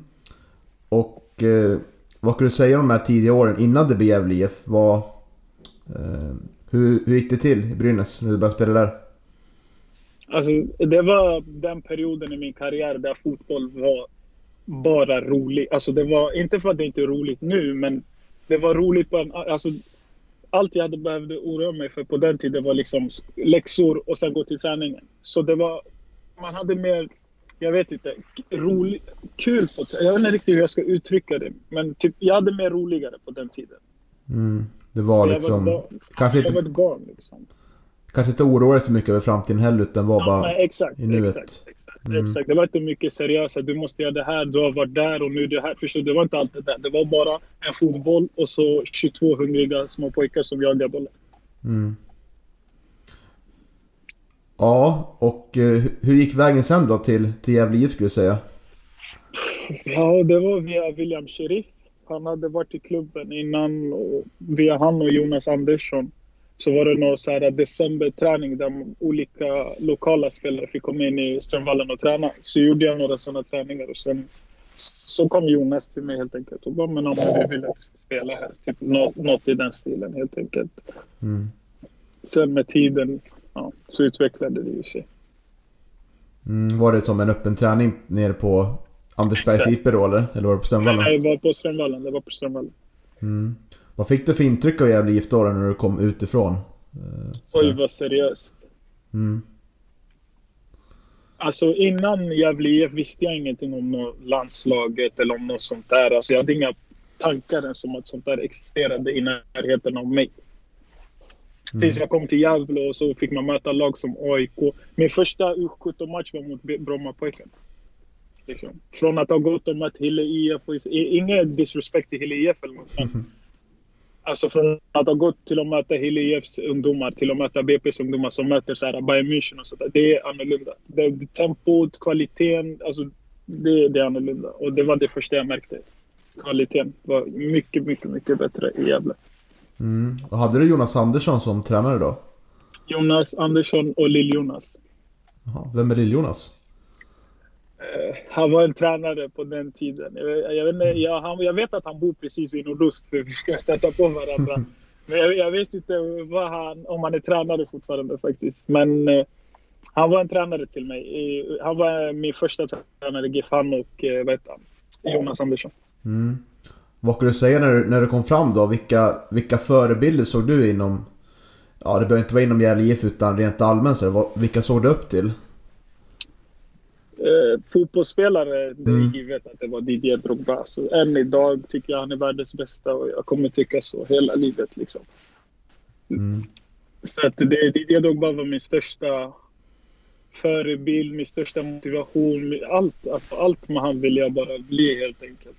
Och eh, vad kan du säga om de här tidiga åren innan det blev Gävle IF? Vad, eh, hur, hur gick det till i Brynäs när du började spela där? Alltså, det var den perioden i min karriär där fotboll var bara rolig. Alltså det var, inte för att det inte är roligt nu, men det var roligt på en, alltså, allt jag hade behövt oroa mig för på den tiden var liksom läxor och sen gå till träningen. Så det var, man hade mer, jag vet inte, rolig, kul på, jag vet inte riktigt hur jag ska uttrycka det, men typ, jag hade mer roligare på den tiden. Mm. Det var Jag liksom, var ett barn. kanske Jag var inte, ett barn liksom. kanske inte oroa dig så mycket över framtiden heller utan var Ja, bara nej, exakt, i nuet. exakt, exakt, exakt. Det var inte mycket seriösa. Du måste göra det här, du har varit där och nu du här. Förstår du? Det var inte allt det där. Det var bara en fotboll och så 22 hungriga små pojkar som jagar bollen. Mm. Ja, och eh, hur gick vägen sen då till, till Gävle IF skulle du säga? Ja, det var via William Sheriff. Han hade varit i klubben innan och via han och Jonas Andersson så var det någon så här decemberträning där olika lokala spelare fick komma in i Strömvallen och träna. Så gjorde jag några sådana träningar och sen så kom Jonas till mig helt enkelt och bara men om vi ville spela här. Typ något, något i den stilen helt enkelt. Mm. Sen med tiden ja, så utvecklade det ju sig. Mm, var det som en öppen träning nere på Andersbergs. IP då eller? Eller var det på Strömvallen? Nej, det var på Strömvallen. Det var på Strömvallen. Mm. Vad fick du för intryck av Gävle IF då när du kom utifrån? Eh, sådär. Oj, vad seriöst. Mm. Alltså innan Gävle IF visste jag ingenting om något landslaget eller om något sånt där. Alltså jag hade inga tankar ens om att sånt där existerade i närheten av mig. Mm. Tills jag kom till Gävle och så fick man möta lag som AIK. Min första U17-match var mot Brommapojken. Liksom. Från att ha gått och mött Hille IF. Ingen disrespect till Hille IF eller något. men Alltså från att ha gått till att möta Hille IFs ungdomar till att möta BP's ungdomar som möter så här Bayern München och sådär. Det är annorlunda. Det, det, tempot, kvaliteten, alltså det, det är annorlunda. Och det var det första jag märkte. Kvaliteten var mycket, mycket, mycket bättre i Gävle. Mm. Och hade du Jonas Andersson som tränare då? Jonas Andersson och Lill-Jonas. Vem är Lill-Jonas? Eh, Han var en tränare på den tiden. Jag, jag, vet, inte, jag, han, jag vet att han bor precis vid nordost för vi ska stöta på varandra. <laughs> Men jag, jag vet inte han, om han är tränare fortfarande faktiskt. Men eh, han var en tränare till mig. Han var min första tränare, GIF han och eh, vad heter han? Jonas Andersson. Mm. Vad kan du säga när du, när du kom fram då? Vilka, vilka förebilder såg du inom... Ja, det behöver inte vara inom Gävle IF utan rent allmänt så. Vad, vilka såg du upp till? Eh, fotbollsspelare, det är Mm. givet att det var Didier Drogba. Så än idag tycker jag han är världens bästa och jag kommer tycka så hela livet liksom. Mm. Så att det, Didier Drogba var min största förebild, min största motivation. Allt, alltså allt med han ville jag bara bli helt enkelt.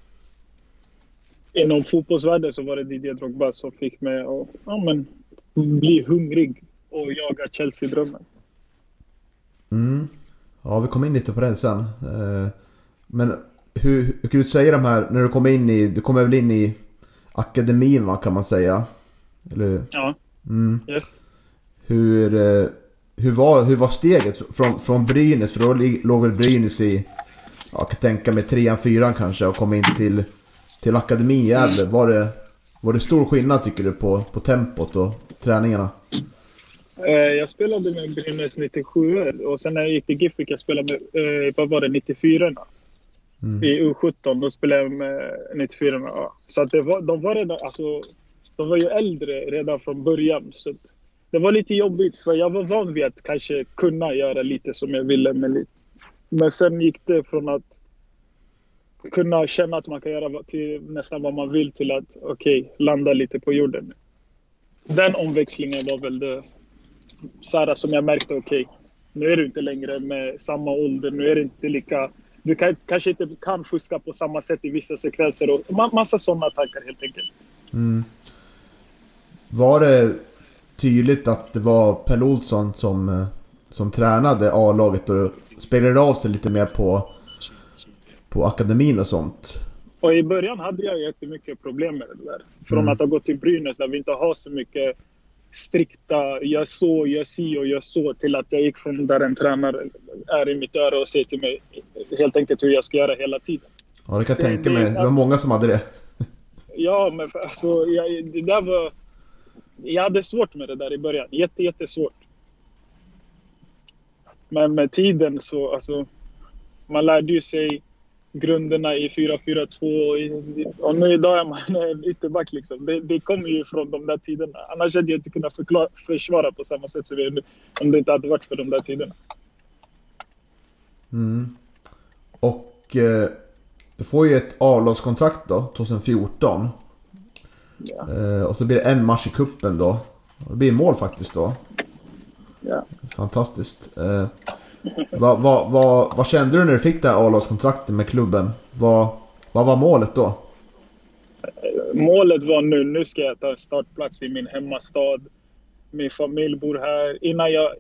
Inom fotbollsvärlden så var det Didier Drogba som fick mig att ja, men, bli hungrig och jaga Chelsea-drömmen. Mm. Ja, vi kommer in lite på det sen. Eh, Men hur, hur kan du säga de här, när du kommer in i, du kommer väl in i akademin va, kan man säga? Eller hur? Ja, Mm. yes. Hur, eh, hur, var, hur var steget från, från Brynäs? För då låg väl Brynäs i, ja, jag kan tänka mig trean, fyran kanske och kom in till, till akademin i Gävle. Var det, var det stor skillnad tycker du på, på tempot och träningarna? Eh, Jag spelade med Brynäs 97 och sen när jag gick till GIF fick jag spela med, eh, vad var det, 94 Mm. I U17, då spelade jag med 94 ja. Så att var, de var redan, alltså, de var ju äldre redan från början. Så det var lite jobbigt för jag var van vid att kanske kunna göra lite som jag ville. Men, lite. men sen gick det från att kunna känna att man kan göra till nästan vad man vill till att okej, landa lite på jorden. Den omväxlingen var väl det Sara, som jag märkte, okej, nu är du inte längre med samma ålder, nu är det inte lika... Du kan, kanske inte kan fuska på samma sätt i vissa sekvenser och ma- massa sådana tankar helt enkelt. Mm. Var det tydligt att det var Pelle Olsson som, eh, som tränade A-laget och spelade av sig lite mer på, på akademin och sånt? Och i början hade jag jättemycket problem med det där. Från Mm. att ha gått till Brynäs där vi inte har så mycket strikta, gör så, gör si och gör så, till att jag gick från där en tränare är i mitt öra och säger till mig helt enkelt hur jag ska göra hela tiden. Ja, det kan jag Det- tänka mig. Det var många som hade det. Ja, men alltså, jag, det där var... Jag hade svårt med det där i början. Jätte, jättesvårt. Men med tiden så, alltså... Man lärde ju sig grunderna i 4-4-2 i- och nu idag är man <laughs> ytterback liksom. Det, det kommer ju från de där tiderna. Annars hade jag inte kunnat förklara, försvara på samma sätt som gör nu. Om det inte hade varit för de där tiderna. Mm. Och eh, du får ju ett A-lagskontrakt då, 2014. Ja. Eh, och så blir det en match i kuppen då. Och det blir mål faktiskt då. Ja. Fantastiskt. Eh, vad, vad, vad, vad kände du när du fick det här A-lagskontraktet med klubben? Vad, vad var målet då? Målet var nu, nu ska jag ta startplats i min hemmastad. Min familj bor här. Innan jag,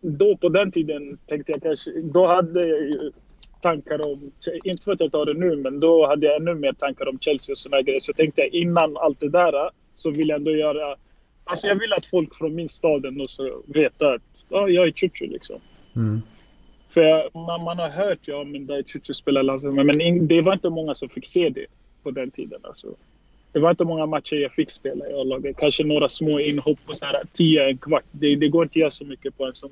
då på den tiden tänkte jag kanske, då hade jag ju tankar om, inte för att jag tar det nu, men då hade jag ännu mer tankar om Chelsea och sådana grejer. Så tänkte jag innan allt det där så vill jag ändå göra, alltså jag vill att folk från min stad ändå ska veta att ja, jag är Chuchu liksom. Mm. För man, man har hört, ja men där Chuchu spelar landslag, men in, det var inte många som fick se det på den tiden. Alltså. Det var inte många matcher jag fick spela i A-laget. Kanske några små inhopp på så här 10, en kvart. Det, det går inte att göra så mycket på, en som,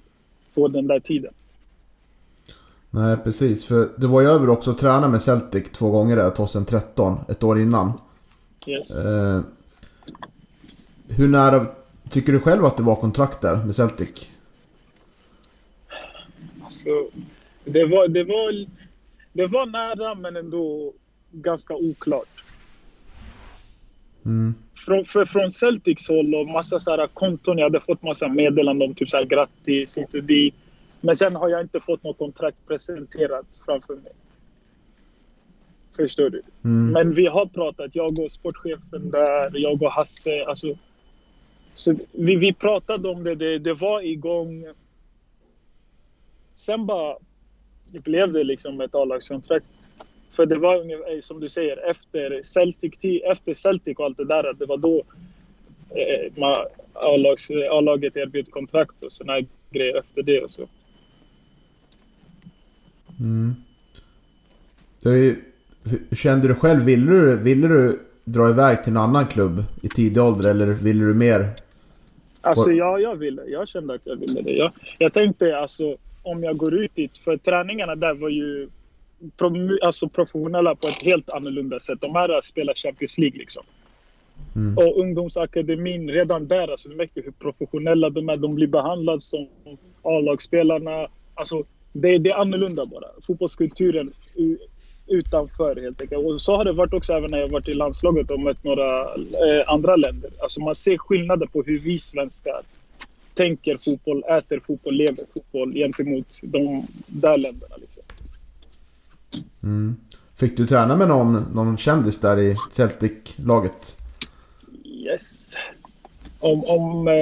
på den där tiden. Nej, precis. För du var ju över också och tränade med Celtic två gånger där 2013, ett år innan. Yes. Eh, hur nära tycker du själv att det var kontrakt där med Celtic? Alltså, det, var, det, var, det var nära men ändå ganska oklart. Mm. Från, för, från Celtics håll och massa så här konton. Jag hade fått massa meddelanden om typ så här grattis hit och dit. Men sen har jag inte fått något kontrakt presenterat framför mig. Förstår du? Mm. Men vi har pratat, jag och sportchefen där, jag och Hasse. Alltså, så vi, vi pratade om det, det, det var igång. Sen bara blev det liksom ett A-lagskontrakt. För det var ungefär, som du säger, efter Celtic, efter Celtic och allt det där, det var då eh, A-laget erbjöd kontrakt och såna grejer efter det och så. Mm. Hur kände du själv? Ville du, ville du dra iväg till en annan klubb i tidig ålder eller ville du mer? Alltså ja, jag ville. Jag kände att jag ville det. Jag, jag tänkte alltså om jag går ut dit, för träningarna där var ju alltså, professionella på ett helt annorlunda sätt. De här spelar Champions League liksom. Mm. Och ungdomsakademin, redan där, alltså du märker hur professionella de är. De blir behandlade som A-lagsspelarna. Alltså det, det är annorlunda bara. Fotbollskulturen utanför helt enkelt. Och så har det varit också även när jag varit i landslaget och mött några eh, andra länder. Alltså man ser skillnader på hur vi svenskar tänker fotboll, äter fotboll, lever fotboll gentemot de där länderna. Liksom. Mm. Fick du träna med någon, någon kändis där i Celtic-laget? Yes. Om, om eh,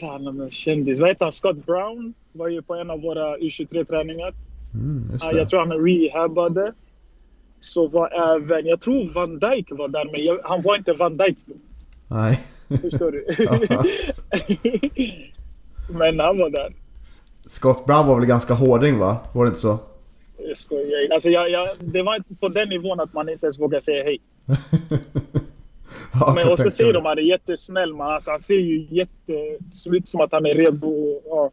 träna med kändis. Vad heter han? Scott Brown var ju på en av våra U23-träningar. Mm, jag tror han rehabade. Så var även, jag tror Van Dijk var där, men jag, han var inte Van Dijk då. Nej. Förstår du? <laughs> Men han var där. Scott Brown var väl ganska hårding va? Var det inte så? Jag skojar. Alltså jag, jag, det var inte på den nivån att man inte ens vågar säga hej. <laughs> ja, Men och så mig. de att han är jättesnäll, men alltså, han ser ju jätte... ser ut som att han är redo. Ja.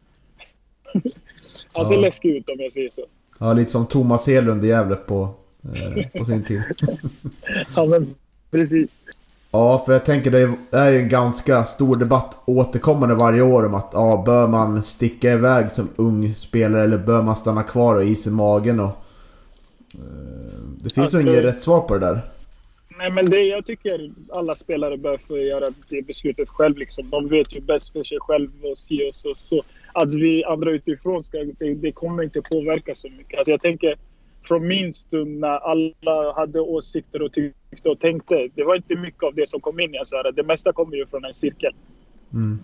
Han ser Ja. läskig ut om jag säger så. Ja, lite som Thomas Hedlund i Gävle på, eh, på sin tid. <laughs> Ja, men precis. Ja, för jag tänker det är ju en ganska stor debatt återkommande varje år om att ja, bör man sticka iväg som ung spelare eller bör man stanna kvar och is i magen och... Eh, det finns Alltså- nog inget rätt svar på det där. Nej, men det, jag tycker alla spelare bör få göra det beslutet själv. Liksom. De vet ju bäst för sig själv och si och så. så. Att vi andra utifrån ska, det, det kommer inte påverka så mycket. Alltså jag tänker från min stund när alla hade åsikter och tyckte och tänkte. Det var inte mycket av det som kom in. Jag sa, det mesta kommer ju från en cirkel Mm.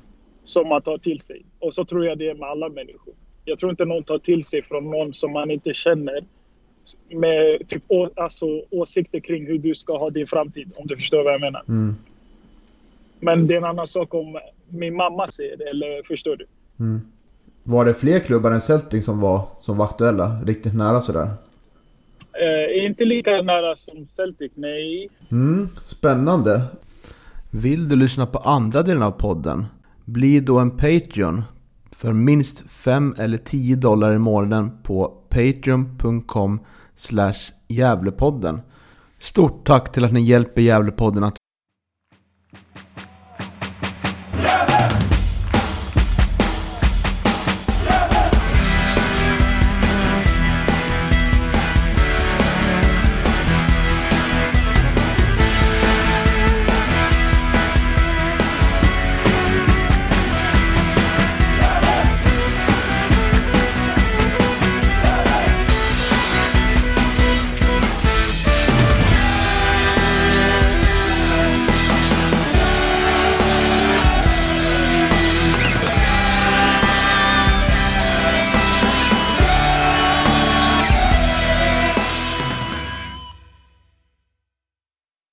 som man tar till sig. Och så tror jag det är med alla människor. Jag tror inte någon tar till sig från någon som man inte känner med typ, å, alltså, åsikter kring hur du ska ha din framtid. Om du förstår vad jag menar. Mm. Men det är en annan sak om min mamma säger det, eller förstår du? Mm. Var det fler klubbar än Celtic som var, som var aktuella? Riktigt nära sådär? Eh, inte lika nära som Celtic, nej. Mm, spännande. Vill du lyssna på andra delen av podden? Bli då en Patreon för minst 5 eller 10 dollar i månaden på patreon.com Gävlepodden. Stort tack till att ni hjälper Gävlepodden att